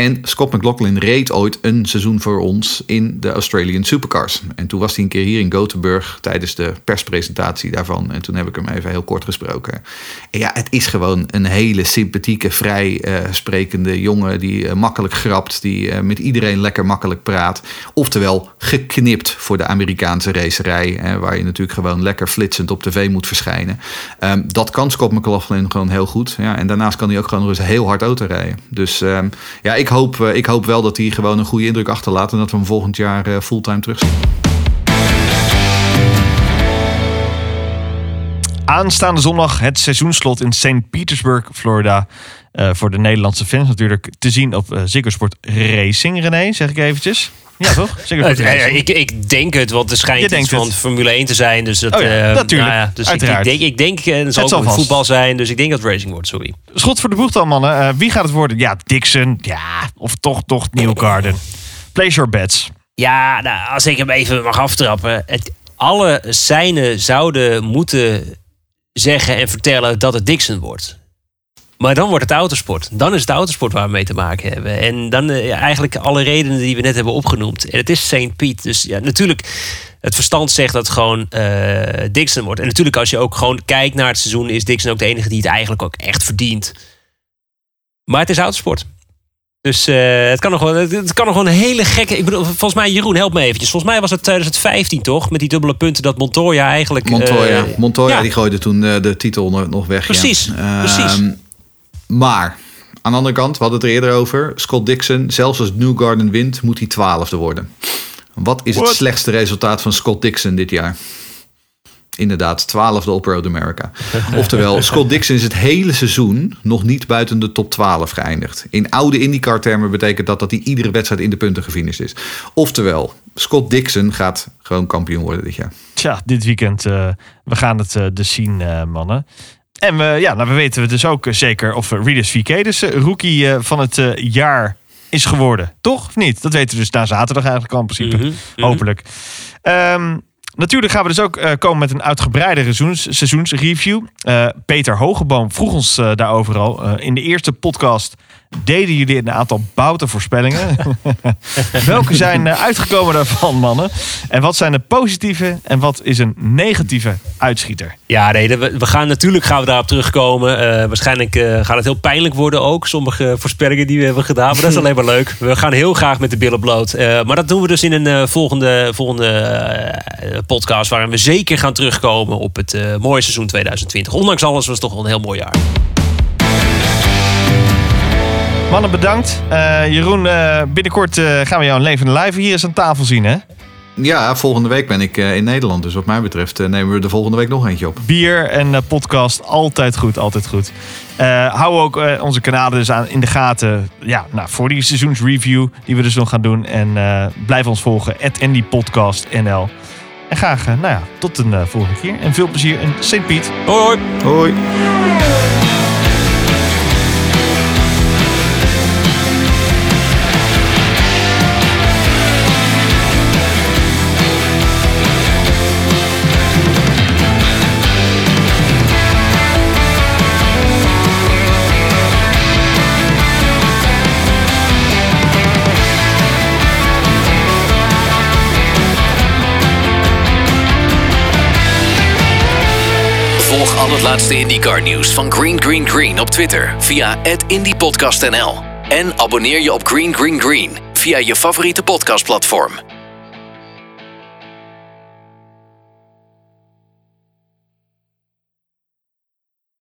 En Scott McLaughlin reed ooit een seizoen voor ons in de Australian Supercars. En toen was hij een keer hier in Gothenburg tijdens de perspresentatie daarvan. En toen heb ik hem even heel kort gesproken. En ja, het is gewoon een hele sympathieke, vrij eh, sprekende jongen die eh, makkelijk grapt, die eh, met iedereen lekker makkelijk praat. Oftewel geknipt voor de Amerikaanse racerij, hè, waar je natuurlijk gewoon lekker flitsend op tv moet verschijnen. Ehm, dat kan Scott McLaughlin gewoon heel goed. Ja, en daarnaast kan hij ook gewoon nog heel hard auto rijden. Dus ehm, ja, ik hoop, eh, ik hoop wel dat hij gewoon een goede indruk achterlaat en dat we hem volgend jaar eh, fulltime terugzien. Aanstaande zondag het seizoenslot in St. Petersburg, Florida. Eh, voor de Nederlandse fans natuurlijk te zien op uh, Ziggo Sport Racing, René, zeg ik eventjes. Ja, toch? Ja, Racing. ik, ik denk het, want er schijnt iets van het. Formule 1 te zijn. Dus dat, Oh ja, eh, natuurlijk. nou ja, dus ik, ik denk, ik denk eh, het zal ook zal voetbal zijn. Dus ik denk dat het racing wordt, sorry. Schot voor de boeg dan, mannen. Eh, wie gaat het worden? Ja, Dixon. Ja, of toch, toch Newgarden. Place your bets. Ja, nou, als ik hem even mag aftrappen. Het, alle seinen zouden moeten zeggen en vertellen dat het Dixon wordt. Maar dan wordt het autosport. Dan is het autosport waar we mee te maken hebben. En dan eh, eigenlijk alle redenen die we net hebben opgenoemd. En het is St. Piet. Dus ja, natuurlijk, het verstand zegt dat het gewoon eh, Dixon wordt. En natuurlijk, als je ook gewoon kijkt naar het seizoen, is Dixon ook de enige die het eigenlijk ook echt verdient. Maar het is autosport. Dus eh, het, kan nog wel, het, kan nog wel een hele gekke. Ik bedoel, volgens mij, Jeroen, help me eventjes. Volgens mij was het 2015 toch? Met die dubbele punten dat Montoya eigenlijk. Montoya, Montoya ja. die gooide toen de titel nog- weg. ja. Precies, Ehm, precies. Maar aan de andere kant, we hadden het er eerder over. Scott Dixon, zelfs als Newgarden wint, moet hij twaalfde worden. Wat is het slechtste resultaat van Scott Dixon dit jaar? Inderdaad, twaalfde op Road America. *laughs* Oftewel, Scott Dixon is het hele seizoen nog niet buiten de top 12 geëindigd. In oude IndyCar-termen betekent dat dat hij iedere wedstrijd in de punten gefinished is. Oftewel, Scott Dixon gaat gewoon kampioen worden dit jaar. Tja, dit weekend. eh, we gaan het eh, dus zien, eh, mannen. En we, ja, nou, we weten dus ook eh, zeker of Readers VK, dus eh, rookie eh, van het jaar, is geworden. Toch? Of niet? Dat weten we dus na zaterdag eigenlijk al in principe. Mhm, mhm. Hopelijk. Ehm, natuurlijk gaan we dus ook komen met een uitgebreide seizoens, seizoensreview. Peter Hogeboom vroeg ons daarover al. In de eerste podcast deden jullie een aantal bouten voorspellingen. *laughs* Welke zijn eh, uitgekomen daarvan, mannen? En wat zijn de positieve en wat is een negatieve uitschieter? Ja, nee, we, we gaan natuurlijk gaan we daarop terugkomen. Eh, waarschijnlijk eh, gaat het heel pijnlijk worden ook. Sommige voorspellingen die we hebben gedaan. Maar dat is *laughs* alleen maar leuk. We gaan heel graag met de billen bloot. Eh, maar dat doen we dus in een volgende, volgende podcast. Waarin we zeker gaan terugkomen op het mooie seizoen 2020. Ondanks alles was het toch wel een heel mooi jaar. Mannen, bedankt. Eh, Jeroen, eh, binnenkort eh, gaan we jou een levende live hier eens aan tafel zien, hè? Ja, volgende week ben ik eh, in Nederland. Dus wat mij betreft nemen we de volgende week nog eentje op. Bier en eh, podcast, altijd goed, altijd goed. Eh, hou ook eh, onze kanalen dus aan in de gaten. Ja, nou, voor die seizoensreview die we dus nog gaan doen. En eh, blijf ons volgen, @andypodcastnl. En graag, nou ja, tot een volgende keer. En veel plezier in St. Piet. Hoi! Hoi. Volg al het laatste IndyCar nieuws van Green Green Green op Twitter via @indypodcastnl en abonneer je op Green Green Green via je favoriete podcastplatform.